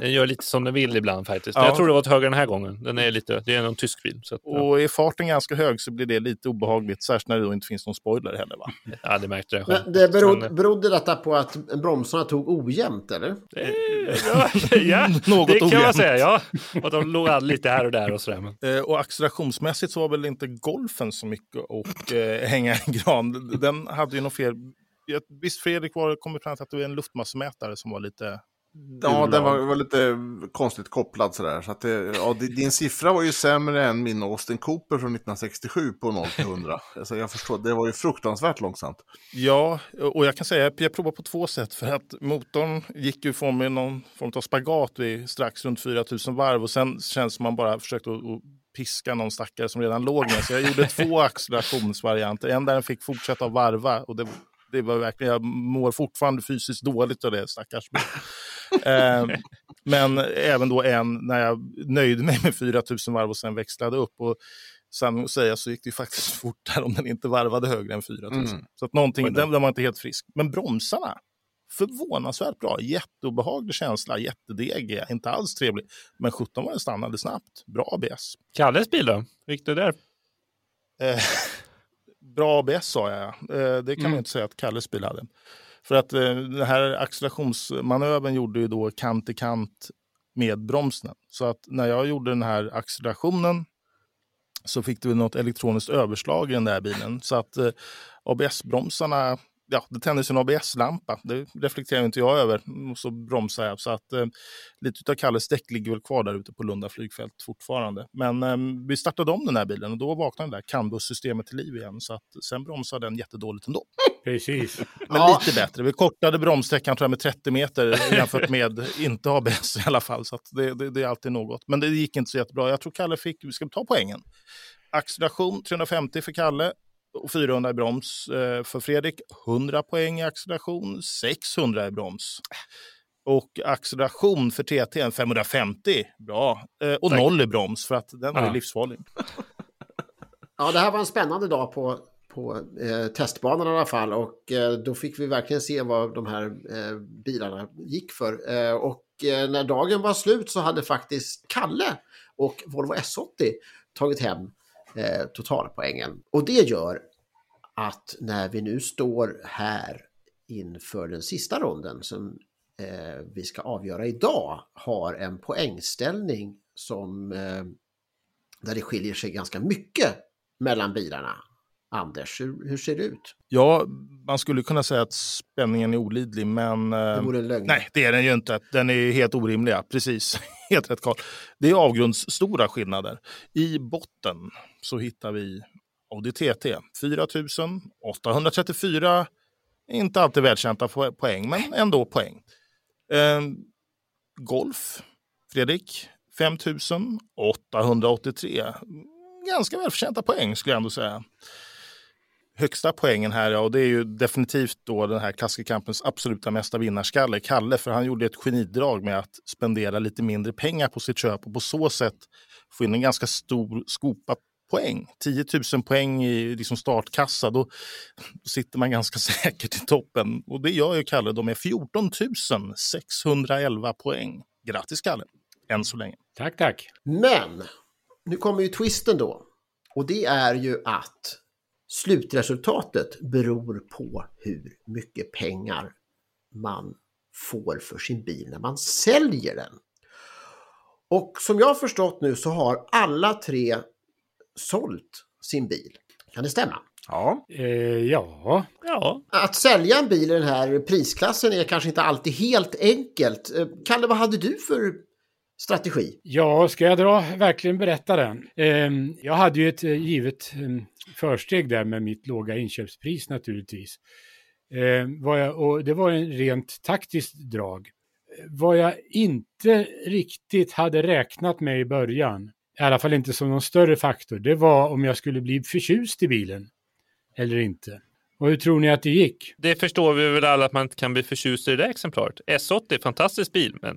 Den gör lite som den vill ibland faktiskt. Ja. Jag tror det var åt höger den här gången. Den är lite, det är en tysk bil. Så att, ja. Och är farten ganska hög så blir det lite obehagligt, särskilt när det inte finns någon spoiler heller. Va? Jag hade märkt det själv. Men det berodde, berodde detta på att bromsarna tog ojämnt eller? Eh, ja, (laughs) ja, (laughs) Något det kan man ojämnt. säga. Ja. Och de låg lite här och där och sådär. Men... Eh, Och accelerationsmässigt så var väl inte golfen så mycket att eh, hänga i gran. Den hade ju något fel. Jag- Visst Fredrik var, kom fram till att det var en luftmassemätare som var lite... Ja, den var, var lite konstigt kopplad sådär. Så att det, ja, di- din siffra var ju sämre än min Austin Cooper från 1967 på 0 till 100. (laughs) Alltså jag förstår, det var ju fruktansvärt långsamt. Ja, och jag kan säga att jag provade på två sätt. För att motorn gick ju från med någon form av spagat vid strax runt 4000 varv. Och sen känns som man bara försökte att, att piska någon stackare som redan låg med. Så jag gjorde två (laughs) accelerationsvarianter. En där den fick fortsätta att varva. Och det, det var verkligen, jag mår fortfarande fysiskt dåligt av det stackars. Eh, men även då en när jag nöjde mig med 4000 varv och sen växlade upp. Och sanning att säga så gick det ju faktiskt (laughs) fortare om den inte varvade högre än 4000. Mm. Så att någonting, den, den var inte helt frisk. Men bromsarna, förvånansvärt bra. Jätteobehaglig känsla, jättedegiga, inte alls trevlig. Men 17 var den stannade snabbt. Bra ABS. Kalles bil då? Gick det där? Eh, (laughs) bra ABS sa jag. Eh, det kan man ju inte säga att Kalles bil hade. För att eh, den här accelerationsmanövern gjorde ju då kant i kant med bromsen. Så att när jag gjorde den här accelerationen så fick du något elektroniskt överslag i den där bilen. Så att eh, ABS-bromsarna, ja, det tändes en ABS-lampa. Det reflekterar inte jag över. Och så bromsar jag. Så att eh, lite av Kalles däck ligger väl kvar där ute på Lunda flygfält fortfarande. Men eh, vi startade om den här bilen och då vaknade det där Cambus-systemet till liv igen. Så att sen bromsade den jättedåligt ändå. Precis. (laughs) Men Ja. lite bättre. Vi kortade bromssträckan tror jag, med 30 meter jämfört med inte ABS i alla fall. Så att det, det, det är alltid något. Men det gick inte så jättebra. Jag tror Kalle fick, vi ska ta poängen. Acceleration 350 för Kalle och 400 i broms eh, för Fredrik. 100 poäng i acceleration, 600 i broms. Och acceleration för TT 550, bra. Eh, och Tack. noll i broms för att den var ju Ja. livsfarlig. Ja, det här var en spännande dag på, på eh, testbanan i alla fall och eh, då fick vi verkligen se vad de här eh, bilarna gick för. Eh, och eh, när dagen var slut så hade faktiskt Kalle och Volvo S80 tagit hem eh, totalpoängen. Och det gör att när vi nu står här inför den sista ronden som eh, vi ska avgöra idag har en poängställning som eh, där det skiljer sig ganska mycket mellan bilarna. Anders, hur, hur ser det ut? Ja, man skulle kunna säga att spänningen är olidlig, men... Det eh, vore en lögn. Nej, det är den ju inte. Den är helt orimlig. Precis. (laughs) Helt rätt Carl. Det är avgrundsstora skillnader. I botten så hittar vi Audi TT 4834 Inte alltid välkänta poäng, men ändå poäng. Eh, golf, Fredrik, 5883. Ganska välförtjänta poäng skulle jag ändå säga. Högsta poängen här, och det är ju definitivt då den här klassikerkampens absoluta mesta vinnarskalle, Kalle, för han gjorde ett genidrag med att spendera lite mindre pengar på sitt köp och på så sätt få in en ganska stor skopa poäng. 10 000 poäng i liksom startkassa, då, då sitter man ganska (laughs) säkert i toppen. Och det gör ju Kalle då med 14 611 poäng. Grattis Kalle, än så länge. Tack, tack. Men nu kommer ju twisten då. Och det är ju att slutresultatet beror på hur mycket pengar man får för sin bil när man säljer den. Och som jag har förstått nu så har alla tre sålt sin bil. Kan det stämma? Ja, Eh, ja, Ja, Att sälja en bil i den här prisklassen är kanske inte alltid helt enkelt. Eh, Kalle, vad hade du för strategi? ja, ska jag dra, verkligen berätta den? Eh, jag hade ju ett eh, givet eh, försteg där med mitt låga inköpspris naturligtvis. Eh, jag, och det var en rent taktiskt drag. Vad jag inte riktigt hade räknat med i början, i alla fall inte som någon större faktor, det var om jag skulle bli förtjust i bilen eller inte. Och hur tror ni att det gick? det förstår vi väl alla att man inte kan bli förtjust i det där exemplaret. S80 är fantastisk bil, men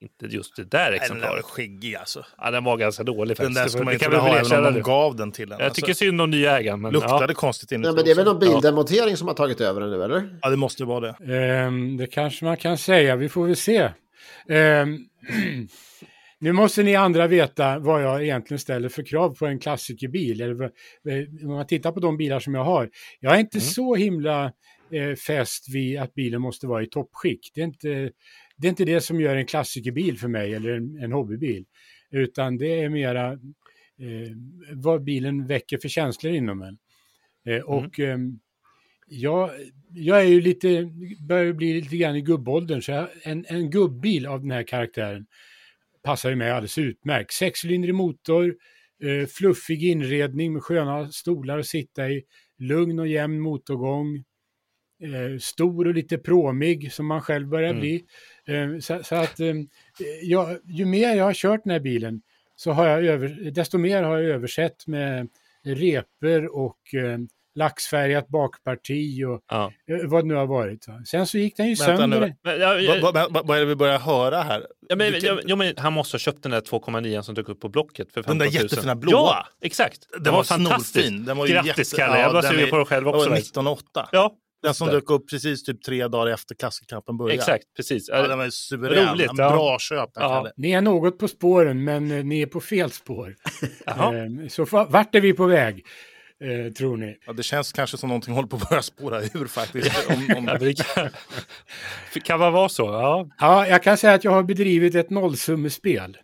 inte just det där Den där var exemplaret. skäggig alltså. Ja, den var ganska dålig Den faktiskt. där Det ska man inte kan vi vilja ha även om nu. gav den till en. Jag Alltså, tycker synd om nya ägaren. Men, luktade ja. konstigt inuti Nej, men det är väl någon bildemontering som har tagit över den nu, eller? Ja, det måste vara det. Ehm, det kanske man kan säga, vi får väl se. Ehm, (clears throat) nu måste ni andra veta vad jag egentligen ställer för krav på en klassikerbil. Eller, om man tittar på de bilar som jag har. Jag är inte så himla eh, fäst vid att bilen måste vara i toppskick. Det är inte det, är inte det som gör en klassikerbil för mig eller en, en hobbybil. Utan det är mera eh, vad bilen väcker för känslor inom en. Eh, och ehm, jag, jag är ju lite, börjar bli lite grann i gubbåldern, så jag, en, en gubbil av den här karaktären passar ju mig alldeles utmärkt. Sexcylindrig motor, eh, fluffig inredning med sköna stolar att sitta i, lugn och jämn motorgång, eh, stor och lite pråmig som man själv börjar Mm. bli. Eh, så, så att eh, jag, ju mer jag har kört den här bilen, så har jag över, desto mer har jag översett med reper och eh, laxfärgat bakparti och Ja. eh, vad det nu har varit. va. Sen så gick den ju Vänta sönder. nu. Men, ja, Va- ja, va- va- Vad är det vi börjar höra här? ja, men, Vilken- ja, ja, men han måste ha köpt den där 2,9 som dök upp på Blocket för 15 Den 000. där jättefina blåa. Ja, exakt. Den, Den var, var fantastisk. Den var Grattis jätte... Kalle, jag var den sugen på det själv den också. var faktiskt. 1908. Ja, Den som dök upp precis typ tre dagar efter klassikerkampen började. exakt. Precis. Ja, den var suverän. Roligt, en ja. bra köp Ja. Ni är något på spåren, men eh, ni är på fel spår. (laughs) Jaha. Eh, så vart är vi på väg, eh, tror ni? Ja, det känns kanske som någonting håller på att börja spåra ur faktiskt. (laughs) Om, om... det kan, väl vara så. Ja. Ja, jag kan säga att jag har bedrivit ett nollsummespel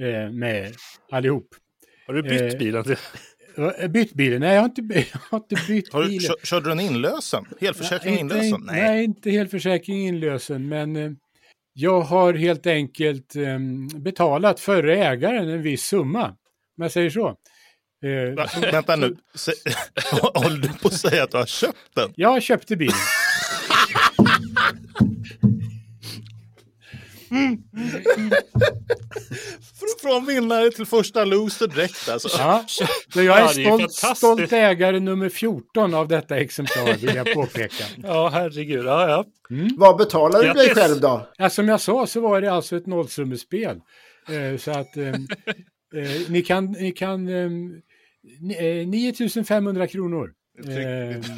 eh, med allihop. Har du bytt Eh, bilen? Till... Eh, Bytt bilen? Nej, jag har inte, (laughs) jag har inte bytt Har du, bilen. kör, körde du en inlösen? Helförsäkring Ja, inte- inlösen? Nej. inte helförsäkring inlösen, men eh, jag har helt enkelt eh, betalat förre ägaren en viss summa. Om jag säger så. Eh, Va, vänta nu. (laughs) Håller du på att säga att du har köpt den? Jag köpte bilen. Fr- Från vinnare till första loser direkt alltså. Ja, så jag Ja, är det är stolt, stolt ägare nummer 14 av detta exemplar, vill jag påpeka. (laughs) Ja, herregud. Ja, ja. Vad betalar du dig själv då? Ja, som jag sa så var det alltså ett nollsummespel. Eh, så att eh, ni kan, ni kan eh, ni- eh, 9500 kronor. Eh,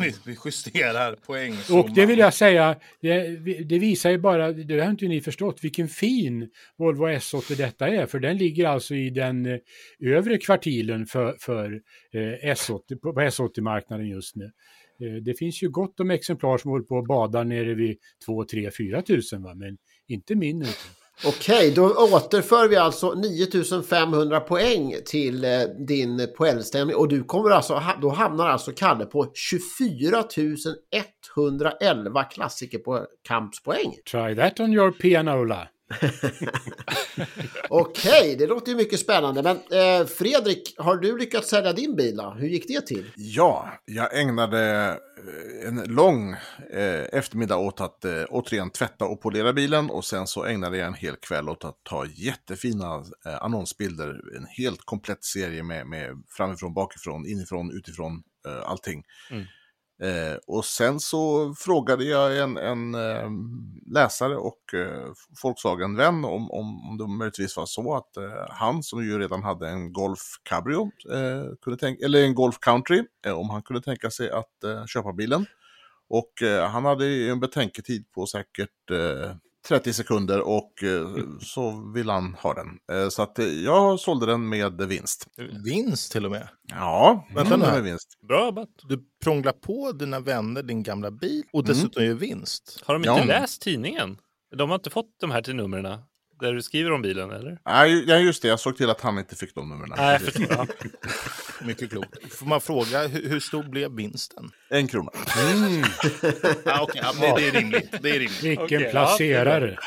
Vi, vi justerar poäng. Och det vill jag säga, det, det visar ju bara, det har inte ni förstått, vilken fin Volvo S80 detta är. För den ligger alltså i den eh, övre kvartilen för, för eh, S80, på på S80-marknaden just nu. Eh, det finns ju gott om exemplar som håller på och badar nere vid 2, 3, 4 tusen, va? men inte min. Inte. Okej, då återför vi alltså 9500 poäng till eh, din poängställning och du kommer alltså, då hamnar alltså Kalle på 24 111 klassiker på kampspoäng. Try that on your pianola. (laughs) Okej, det låter ju mycket spännande. Men eh, Fredrik, har du lyckats sälja din bil då? Hur gick det till? Ja, jag ägnade eh, en lång eh, eftermiddag åt att eh, återigen tvätta och polera bilen och sen så ägnade jag en hel kväll åt att ta jättefina eh, annonsbilder. En helt komplett serie med, med framifrån, bakifrån, inifrån, utifrån, eh, allting. Mm. Eh, och sen så frågade jag en, en eh, läsare och eh, Volkswagen-vän om, om, om det möjligtvis var så att eh, han som ju redan hade en Golf Cabrio, eh, kunde tänka, eller en Golf Country, eh, om han kunde tänka sig att eh, köpa bilen. Och eh, han hade ju en betänketid på säkert eh, 30 sekunder och eh, så vill han ha den. Eh, så att eh, jag sålde den med vinst. Vinst till och med. Ja, Vänta sålde nu. den med vinst. Bra jobbat. Du prånglar på dina vänner din gamla bil och dessutom gör vinst. Har de inte Ja. läst tidningen? De har inte fått de här till numren där du skriver om bilen, eller? Nej, ja, just det. Jag såg till att han inte fick de numren. Nej, förstår. Ja. (laughs) Mycket klokt. Får man fråga hur, stor blev vinsten? En krona. (laughs) Ah, okay. ja, det, det är rimligt. Det är rimligt. Vilken ja, placerare.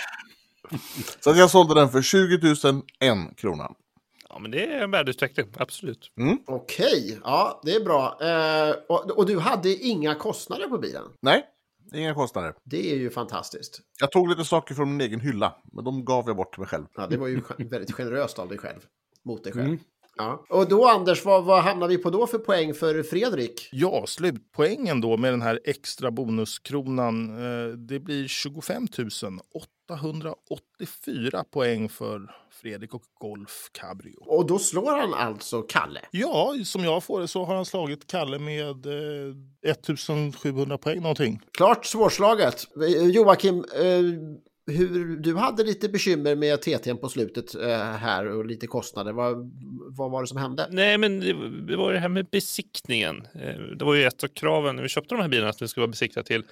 Så att jag sålde den för 20 000 en krona. ja, men det är en värdeutveckling, absolut. Okej, ja det är bra. Eh, och, och du hade inga kostnader på bilen? Nej, inga kostnader. Det är ju fantastiskt. Jag tog lite saker från min egen hylla, men de gav jag bort till mig själv. Ja, det var ju väldigt generöst av dig själv. Mot dig själv. Mm. Ja. Och då Anders, vad, vad hamnar vi på då för poäng för Fredrik? Ja, slutpoängen då med den här extra bonuskronan. Eh, det blir 25 884 poäng för Fredrik och Golf Cabrio. Och då slår han alltså Kalle. Ja, som jag får det så har han slagit Kalle med eh, 1700 poäng någonting. Klart svårslaget. Eh, Joakim, eh, hur, du hade lite bekymmer med TT'n på slutet eh, här och lite kostnader. Vad, vad var det som hände? Nej, men det, det var det här med besiktningen. Eh, Det var ju ett av kraven när vi köpte de här bilarna att det skulle vara besiktat till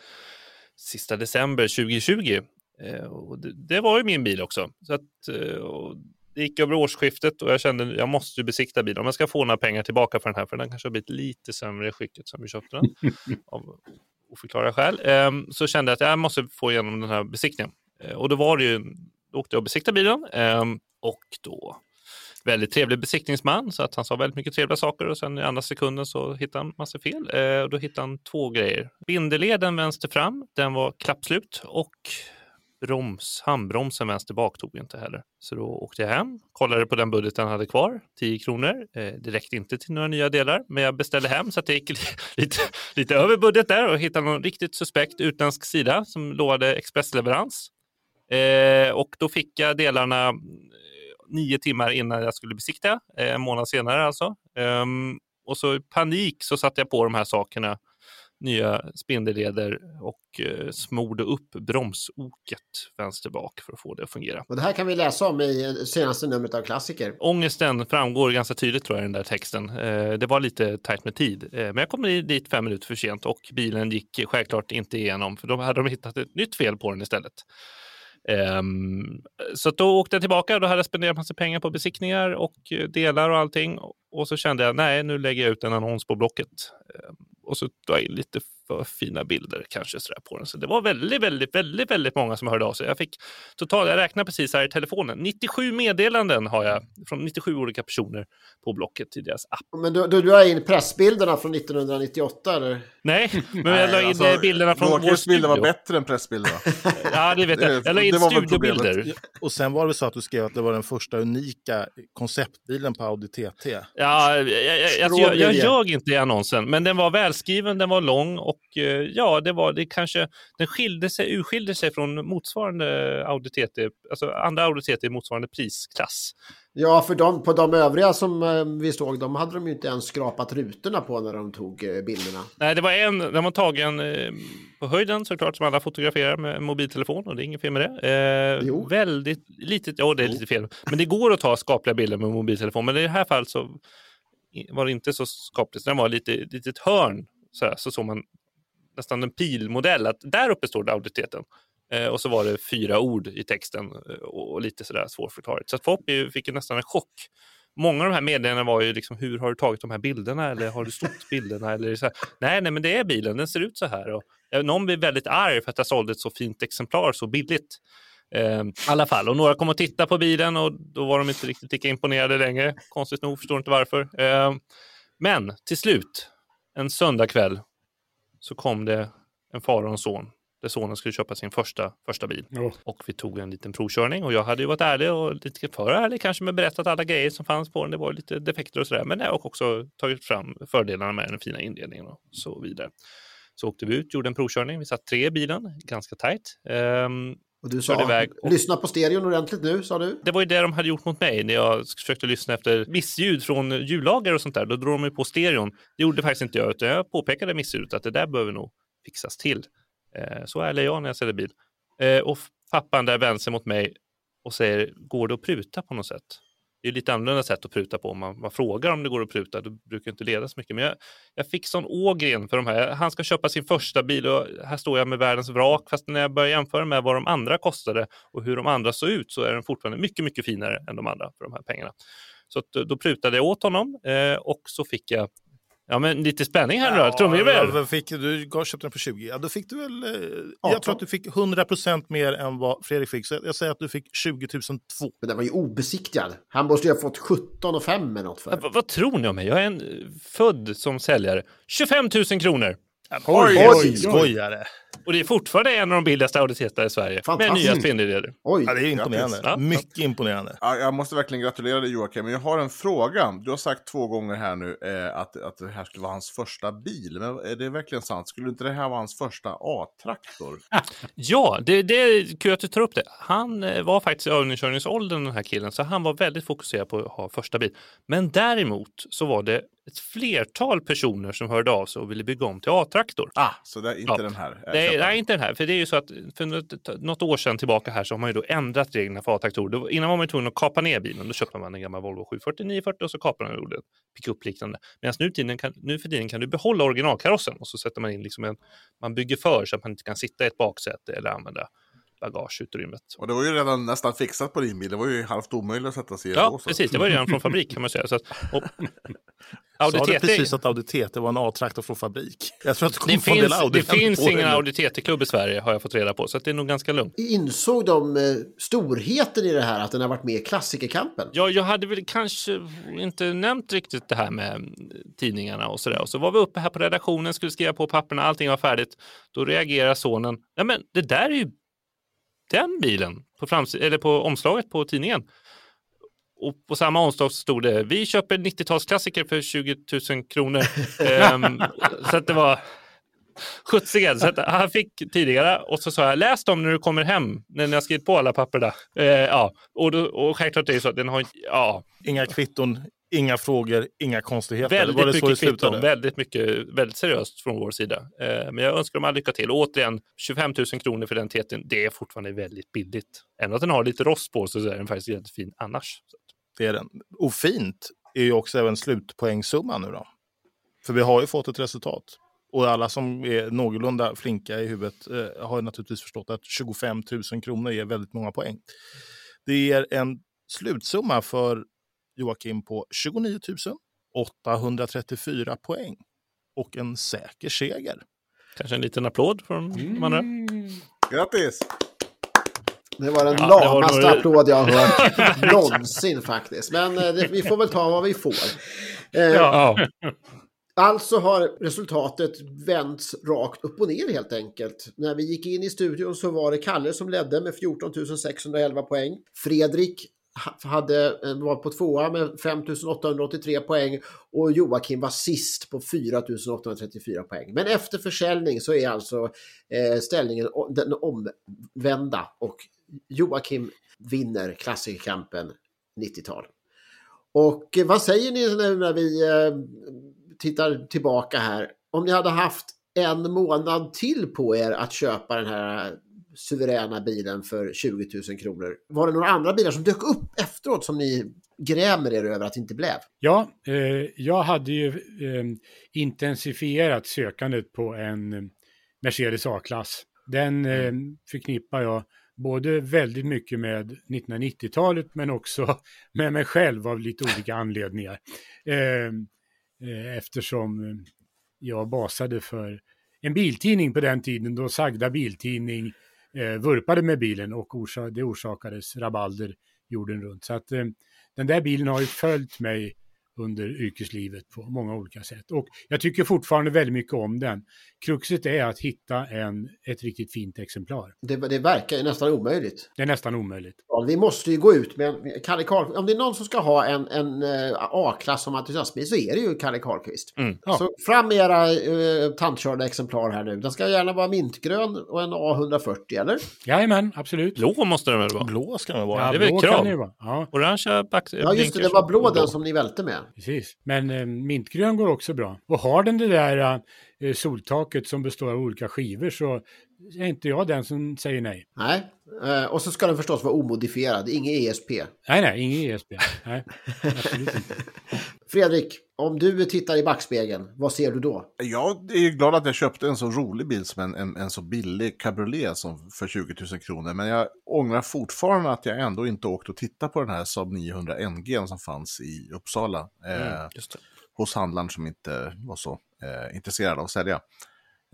sista december 2020. Eh, Och det, det var ju min bil också. Så att, eh, det gick över årsskiftet och jag kände att jag måste besikta bilen om jag ska få några pengar tillbaka för den här, för den kanske har blivit lite sämre i skicket som vi köpte den (laughs) av oförklarliga skäl. Ehm, Så kände jag att jag måste få igenom den här besiktningen. Eh, och då var det ju, då åkte jag och besiktade bilen ehm, och då väldigt trevlig besiktningsman så att han sa väldigt mycket trevliga saker och sen i andra sekunden så hittade han massa fel. Eh, och då hittade han två grejer. Bindeleden vänster fram, den var klappslut och broms, handbromsen vänster bak tog inte heller. Så då åkte jag hem, kollade på den budgeten jag hade kvar, 10 kronor. Eh, det räckte inte till några nya delar, men jag beställde hem så att det gick (laughs) lite, lite över budget där och hittade någon riktigt suspekt utländsk sida som lovade expressleverans. Eh, och då fick jag delarna eh, nio timmar innan jag skulle besikta, eh, en månad senare alltså. Ehm, och så i panik så satte jag på de här sakerna, nya spindelleder och eh, smorde upp bromsoket vänster bak för att få det att fungera. Och det här kan vi läsa om i senaste numret av Klassiker. Ångesten framgår ganska tydligt tror jag i den där texten. Eh, det var lite tajt med tid, eh, men jag kom dit fem minuter för sent och bilen gick självklart inte igenom för då hade de hittat ett nytt fel på den istället. Um, så då åkte jag tillbaka och då hade jag spenderat massa pengar på besiktningar och eh, delar och allting. Och så kände jag, nej, nu lägger jag ut en annons på Blocket. Um, och så tog jag in lite för fina bilder kanske sådär på den. Så det var väldigt, väldigt, väldigt, väldigt många som hörde av sig. Jag fick totalt, jag räknar precis här i telefonen, 97 meddelanden har jag från 97 olika personer på Blocket i deras app. Men du, du, du har in pressbilderna från 1998 eller? Nej, men jag la in alltså, eh, bilderna från vår Joakims bilder var studio. bättre än pressbilderna. (laughs) Ja, det vet jag. Jag la in var studiobilder. Och sen var det så att du skrev att det var den första unika konceptbilen på Audi TT. Ja, jag, jag, alltså, jag, jag Strålvilja. ljög inte i annonsen, men den var välskriven, den var lång och eh, ja, det var det kanske, den skilde sig, urskilde sig från motsvarande Audi TT, alltså andra Audi TT i motsvarande prisklass. Ja, för de, på de övriga som eh, vi såg, de hade de ju inte ens skrapat rutorna på när de tog eh, bilderna. Nej, det var en, den var tagen på höjden såklart som alla fotograferar med mobiltelefon och det är inget fel med det. Eh, Jo. väldigt litet, ja det är lite fel, men det går att ta skapliga bilder med mobiltelefon, men i det här fallet så var det inte så skapligt, den var lite litet hörn så, här, så såg man nästan en pilmodell att där uppe står det auditeten. Eh, och så var det fyra ord i texten eh, och, och lite sådär svårförklarligt. Så att folk fick ju nästan en chock. Många av de här meddelandena var ju liksom, hur har du tagit de här bilderna eller har du snott bilderna? Eller så här, nej, nej, men det är bilen, den ser ut så här. Och, någon blev väldigt arg för att jag sålde ett så fint exemplar så billigt. Eh, I alla fall, och några kom och tittade på bilen och då var de inte riktigt lika imponerade längre. Konstigt nog, förstår inte varför. Eh, men till slut, en söndagkväll, så kom det en far och en son där sonen skulle köpa sin första, första bil. Oh. Och vi tog en liten provkörning och jag hade ju varit ärlig och lite för ärlig kanske med berättat alla grejer som fanns på den. Det var lite defekter och sådär, men jag har också tagit fram fördelarna med den fina inredningen och så vidare. Så åkte vi ut, gjorde en provkörning. Vi satt tre i bilen, ganska tajt. Um, Och du sa, iväg och- lyssna på stereon ordentligt nu, sa du. det var ju det de hade gjort mot mig när jag försökte lyssna efter missljud från hjullager och sånt där. Då drog de ju på stereon. Det gjorde faktiskt inte jag, utan jag påpekade missljudet att det där behöver nog fixas till. Eh, så ärlig är jag när jag säljer bil. Eh, och pappan där vänder sig mot mig och säger, går det att pruta på något sätt? Det är lite annorlunda sätt att pruta på. Om man, man frågar om det går att pruta, då brukar det inte leda så mycket. Men jag, jag fick sån ågren för de här. Han ska köpa sin första bil och här står jag med världens vrak. Fast när jag börjar jämföra med vad de andra kostade och hur de andra såg ut så är den fortfarande mycket, mycket finare än de andra för de här pengarna. Så att, då prutade jag åt honom eh, och så fick jag Ja, men lite spänning här nu då. Trumvirvel. vad fick, du köpte den på 20. Ja, då fick du väl... Eh, 18. jag tror att du fick 100% mer än vad Fredrik fick. Så jag säger att du fick 20 002. Men den var ju obesiktigad. Han måste ju ha fått 17 och 5 eller något för. Vad, vad tror ni om mig? Jag är en, eh, född som säljare. 25 000 kronor. Oj, oj, oj. Skojare! Och det är fortfarande en av de billigaste Audi TT i Sverige. Med nya spindelleder. Oj, Ja, det är imponerande. Ja. Mycket imponerande. Ja, jag måste verkligen gratulera dig Joakim, men jag har en fråga. Du har sagt två gånger här nu eh, att, att det här skulle vara hans första bil. Men är det verkligen sant? Skulle inte det här vara hans första A-traktor? (laughs) Ja, det, det är kul att du tar upp det. Han eh, var faktiskt i övningskörningsåldern den här killen, så han var väldigt fokuserad på att ha första bil. Men däremot så var det ett flertal personer som hörde av sig och ville bygga om till A-traktor. Ah, så det är inte Ja. den här? eh, Nej, köparen. nej, inte den här. För det är ju så att för något, något år sedan tillbaka här så har man ju då ändrat reglerna för A-traktorer. Innan var man tvungen att kapa ner bilen. Då köpte man en gammal Volvo 740 940 och så kapade man och gjorde en pickup liknande. Medan nu, tiden kan, nu för tiden kan du behålla originalkarossen och så sätter man in liksom en, man bygger för så att man inte kan sitta i ett baksäte eller använda bagageutrymmet. Och det var ju redan nästan fixat på din bil. Det var ju halvt omöjligt att sätta sig i Ja, då, precis. Det var ju redan från fabrik kan man säga. Så att, och, Audi Sa du precis att Audi TT var en A-traktor från fabrik? Jag tror att det del finns, Audi det finns ingen. Audi TT-klubb i Sverige har jag fått reda på, så att det är nog ganska lugnt. insåg de eh, storheten i det här att den har varit med i klassikerkampen? Ja, jag hade väl kanske inte nämnt riktigt det här med mm, tidningarna och sådär. Och så var vi uppe här på redaktionen, skulle skriva på papperna, allting var färdigt. Då reagerar sonen. Nej, men det där är ju den bilen på, eller på omslaget på tidningen. Och på samma omslag stod det, vi köper 90-talsklassiker för 20 000 kronor. (laughs) Ehm, så att det var skjutsigen. Så att han fick tidigare och så sa jag, läs dem när du kommer hem, när ni har skrivit på alla papper där. Eh, ja. och, då, och självklart är det så att den har ja, Inga kvitton, inga frågor, inga konstigheter. väldigt mycket kvitton, väldigt mycket, väldigt seriöst från vår sida. Eh, men jag önskar dem all lycka till. Och återigen, 25 000 kronor för den TT'n, det är fortfarande väldigt billigt. Även att den har lite rost på sig så är den faktiskt jättefin annars. Så att- Det är den. Och fint är ju också även slutpoängsumma nu då. För vi har ju fått ett resultat. Och alla som är någorlunda flinka i huvudet eh, har ju naturligtvis förstått att 25 000 kronor ger väldigt många poäng. Det ger en slutsumma för Joakim på 29 834 poäng. Och en säker seger. Kanske en liten applåd från de andra. Grattis! Det var den Ja, var lamaste nog- applåd jag har hört (laughs) någonsin faktiskt. Men eh, det, vi får väl ta vad vi får. Eh, Ja. Alltså har resultatet vänts rakt upp och ner helt enkelt. När vi gick in i studion så var det Kalle som ledde med 14 611 poäng. Fredrik hade, eh, var på tvåa med 5883 poäng och Joakim var sist på 4834 poäng. Men efter försäljning så är alltså eh, ställningen den omvända och Joakim vinner klassikerkampen 90-tal. Och eh, vad säger ni nu när vi eh, tittar tillbaka här? Om ni hade haft en månad till på er att köpa den här suveräna bilen för 20 000 kronor. Var det några andra bilar som dök upp efteråt som ni grämer er över att det inte blev? Ja, eh, jag hade ju eh, intensifierat sökandet på en eh, Mercedes A-klass. Den eh, förknippar jag både väldigt mycket med 1990-talet men också (laughs) med mig själv av lite olika anledningar. Eh, eh, eftersom eh, jag basade för en biltidning på den tiden då Sagda Biltidning eh, vurpade med bilen och orsa det orsakades rabalder jorden runt. Så att eh, den där bilen har ju följt mig under yrkeslivet på många olika sätt. Och jag tycker fortfarande väldigt mycket om den. Kruxet är att hitta en, ett riktigt fint exemplar. Det, det verkar ju nästan omöjligt. Det är nästan omöjligt. Ja, vi måste ju gå ut med en, Kalle Karl, Om det är någon som ska ha en, en uh, A-klass som entusiastbil så är det ju Kalle Karlqvist. Mm. Ja. Så fram med era uh, tantkörda exemplar här nu. Den ska gärna vara mintgrön och en A140, eller? Jajamän, absolut. Blå måste den väl vara? Blå ska den vara. Ja, det är väl blå krav. vara. Ja, Orangea back... Ja, just det. Det var blå den som ni välte med. Precis. Men eh, mintgrön går också bra. Och har den det där eh, soltaket som består av olika skivor så är inte jag den som säger nej. Nej, uh, och så ska den förstås vara omodifierad, ingen ESP. Nej, nej, ingen ESP. Nej, absolut inte. (laughs) Fredrik, om du tittar i backspegeln, vad ser du då? Jag är glad att jag köpte en så rolig bil som en, en, en så billig cabriolet som för 20 000 kronor. Men jag ångrar fortfarande att jag ändå inte åkte och tittade på den här Saab 900 NG som fanns i Uppsala. Eh, Just det. hos handlaren som inte var så eh, intresserad av att sälja.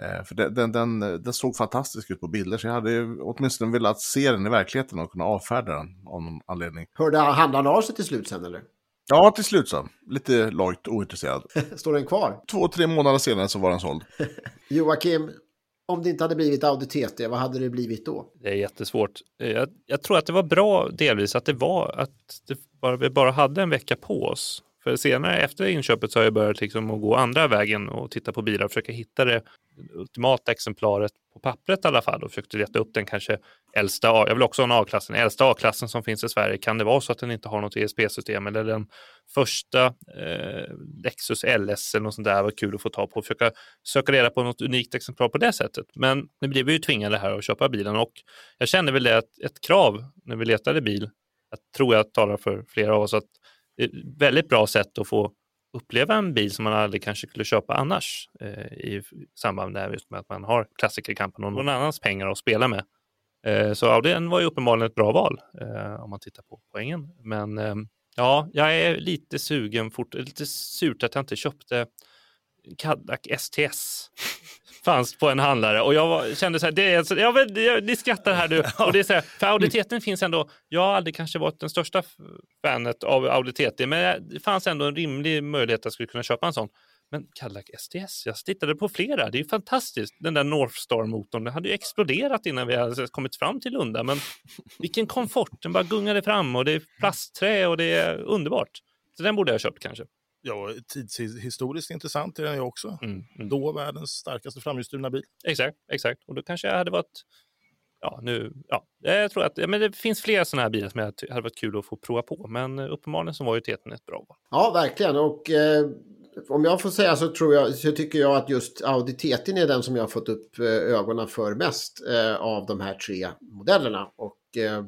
Eh, för den, den, den, den såg fantastisk ut på bilder så jag hade åtminstone velat se den i verkligheten och kunna avfärda den av någon anledning. Hörde handlaren av sig till slut sen eller? Ja, till slut så. Lite lojt ointresserad. (laughs) Står den kvar? Två, tre månader senare så var den såld. (laughs) Joakim, om det inte hade blivit Audi TT, vad hade det blivit då? Det är jättesvårt. Eh, Jag, jag tror att det var bra delvis att det var att det bara, vi bara hade en vecka på oss. För senare efter inköpet så har jag börjat liksom att gå andra vägen och titta på bilar och försöka hitta det ultimata exemplaret på pappret i alla fall och försökte leta upp den kanske äldsta, A- jag vill också ha en A-klassen, den äldsta A-klassen som finns i Sverige. Kan det vara så att den inte har något ESP-system eller den första eh, Lexus LS eller något sånt där var kul att få ta på och försöka söka reda på något unikt exemplar på det sättet. Men nu blev vi ju tvingade här att köpa bilen och jag kände väl det att ett krav när vi letade bil, jag tror jag talar för flera av oss, att Eh, väldigt bra sätt att få uppleva en bil som man aldrig kanske skulle köpa annars eh, i samband med, just med att man har klassikerkampen och någon annans pengar att spela med. Eh, så ja, den var ju uppenbarligen ett bra val eh, om man tittar på poängen. Men eh, ja, jag är lite sugen, fort, lite surt att jag inte köpte Cadillac STS. Fanns på en handlare och jag var, kände så här, det är, ja, men, ni skrattar här nu. Och det är så här, för Audi TT finns ändå, jag har aldrig kanske varit den största fanet av Audi TT, men det fanns ändå en rimlig möjlighet att jag skulle kunna köpa en sån. Men Cadillac STS, jag tittade på flera, det är fantastiskt. Den där Northstar-motorn, den hade ju exploderat innan vi hade kommit fram till Lunda, men vilken komfort, den bara gungade fram och det är plastträ och det är underbart. Så den borde jag ha köpt kanske. Ja, tidshistoriskt intressant är den ju också. Mm, mm. Då världens starkaste framhjulsdrivna bil. Exakt, exakt. Och då kanske jag hade varit... Ja, nu... Ja, jag tror att ja, men det finns flera sådana här bilar som jag hade varit kul att få prova på. Men eh, uppenbarligen så var ju Teten ett bra val. Ja, verkligen. Och eh, om jag får säga så tror jag, så tycker jag att just Audi TT är den som jag har fått upp eh, ögonen för mest eh, av de här tre modellerna. Och eh,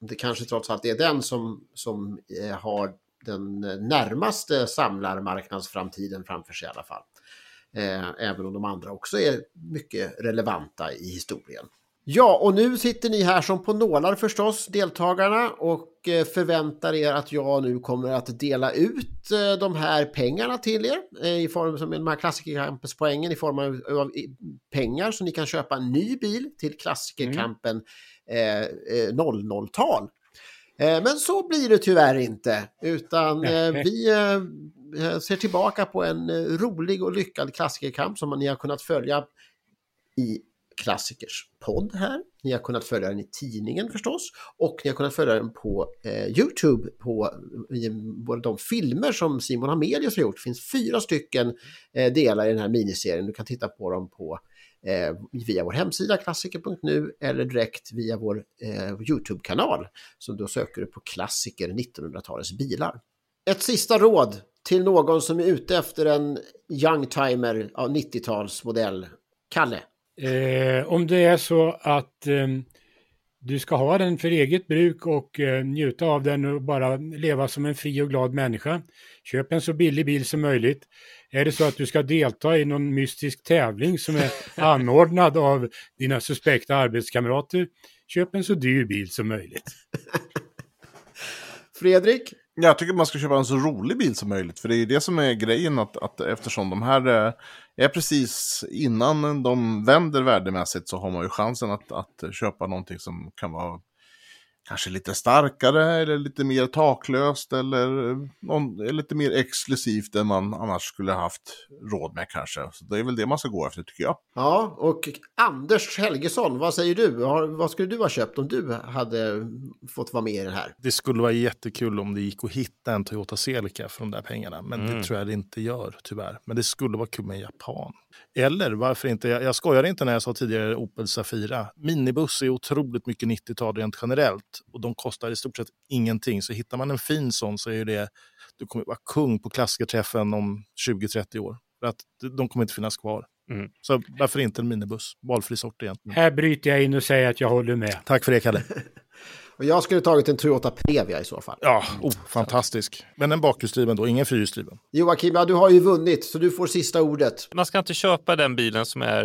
det kanske trots allt är den som, som eh, har den närmaste samlarmarknadsframtiden framför sig i alla fall. Eh, även om de andra också är mycket relevanta i historien. Ja, och nu sitter ni här som på nålar förstås, deltagarna, och eh, förväntar er att jag nu kommer att dela ut eh, de här pengarna till er eh, i form som de här klassikercampuspoängen i form av, av pengar så ni kan köpa en ny bil till klassikerkampen eh, eh, 00-tal. Eh, men så blir det tyvärr inte, utan (laughs) eh, vi eh, ser tillbaka på en rolig och lyckad klassikerkamp som ni har kunnat följa i Klassikers podd här. Ni har kunnat följa den i tidningen förstås och ni har kunnat följa den på eh, Youtube på både de filmer som Simon Hamelius har gjort. Det finns fyra stycken eh, delar i den här miniserien. Du kan titta på dem på Eh, via vår hemsida klassiker.nu eller direkt via vår eh, Youtube-kanal. Så då söker du på klassiker 1900-talets bilar. Ett sista råd till någon som är ute efter en Youngtimer av 90-talsmodell. Kalle. Eh, om det är så att eh, du ska ha den för eget bruk och eh, njuta av den och bara leva som en fri och glad människa. Köp en så billig bil som möjligt. Är det så att du ska delta i någon mystisk tävling som är anordnad av dina suspekta arbetskamrater, köp en så dyr bil som möjligt. (laughs) Fredrik, Jag tycker man ska köpa en så rolig bil som möjligt. För det är det som är grejen. Att, att eftersom de här eh, är precis innan de vänder värdemässigt så har man ju chansen att, att köpa någonting som kan vara kanske lite starkare eller lite mer taklöst eller någon, lite mer exklusivt än man annars skulle haft råd med kanske. Så det är väl det man ska gå efter tycker jag. Ja, och Anders Helgesson, vad säger du? Vad skulle du ha köpt om du hade fått vara med i den här? Det skulle vara jättekul om det gick att hitta en Toyota Celica för de där pengarna, men mm. det tror jag det inte gör tyvärr. Men det skulle vara kul med en japan. Eller varför inte, jag, jag skojade inte när jag sa tidigare Opel Safira. Minibuss är otroligt mycket 90-tal rent generellt och de kostar i stort sett ingenting. Så hittar man en fin sån så är det, du kommer vara kung på klassikerträffen om 20-30 år. För att de kommer inte finnas kvar. Mm. Så varför inte en minibuss? Valfri sort egentligen. Här bryter jag in och säger att jag håller med. Tack för det, Kalle. (laughs) och jag skulle tagit en Toyota Previa i så fall. Ja, oh, fantastisk. Men en bakhjulsdriven då, ingen fyrhjulsdriven. Joakim, ja, du har ju vunnit, så du får sista ordet. Man ska inte köpa den bilen som är,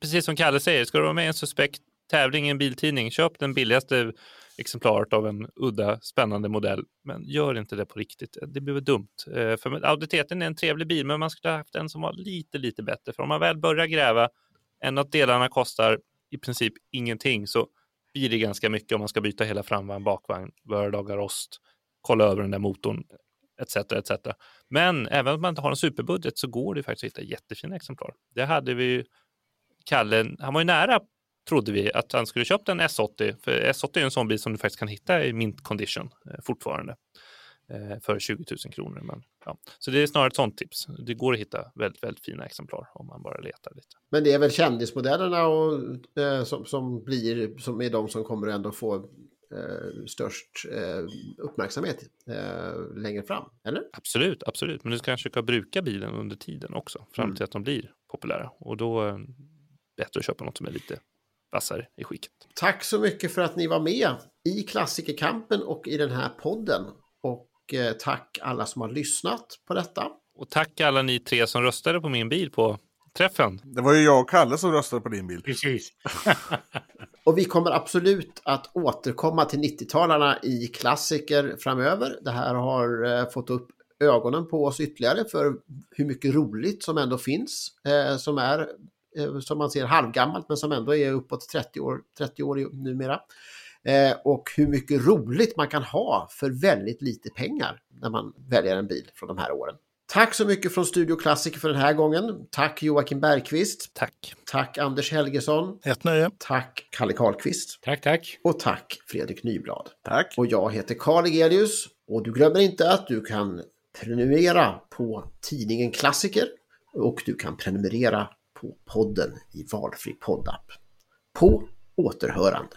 precis som Kalle säger, ska du vara med i en suspekt tävling i en biltidning, köp den billigaste exemplaret av en udda spännande modell. Men gör inte det på riktigt. Det blir väl dumt. Eh, för Auditeten är en trevlig bil, men man skulle ha haft en som var lite, lite bättre. För om man väl börjar gräva, än att delarna kostar i princip ingenting, så blir det ganska mycket om man ska byta hela framvagn, bakvagn, börja laga rost, kolla över den där motorn, etc. etc. Men även om man inte har en superbudget så går det faktiskt att hitta jättefina exemplar. Det hade vi ju, Kalle, han var ju nära trodde vi att han skulle köpt en S80. För S80 är en sån bil som du faktiskt kan hitta i mint condition eh, fortfarande för 20 000 kronor. Men, ja. Så det är snarare ett sånt tips. Det går att hitta väldigt, väldigt fina exemplar om man bara letar lite. Men det är väl kändismodellerna och, eh, som, som, blir, som är de som kommer ändå få eh, störst eh, uppmärksamhet eh, längre fram, eller? Absolut, absolut. Men du kanske ska bruka bilen under tiden också, fram mm. till att de blir populära. Och då är det bättre att köpa något som är lite vassare i skicket. Tack så mycket för att ni var med i Klassikerkampen och i den här podden. Och eh, tack alla som har lyssnat på detta. Och tack alla ni tre som röstade på min bil på träffen. Det var ju jag och Kalle som röstade på din bil. Precis. (laughs) och vi kommer absolut att återkomma till 90-talarna i klassiker framöver. Det här har eh, fått upp ögonen på oss ytterligare för hur mycket roligt som ändå finns eh, som är Eh, som man ser halvgammalt men som ändå är uppåt 30 år, 30 år numera. Eh, och hur mycket roligt man kan ha för väldigt lite pengar när man väljer en bil från de här åren. Tack så mycket från Studio Klassiker för den här gången. Tack Joakim Bergqvist. Tack. Tack Anders Helgesson. Ett nöje. Tack Kalle Karlqvist. Tack, tack. Och tack Fredrik Nyblad. Tack. Och jag heter Karl Egelius. Och du glömmer inte att du kan prenumerera på tidningen Klassiker och du kan prenumerera på podden i valfri poddapp. På återhörande!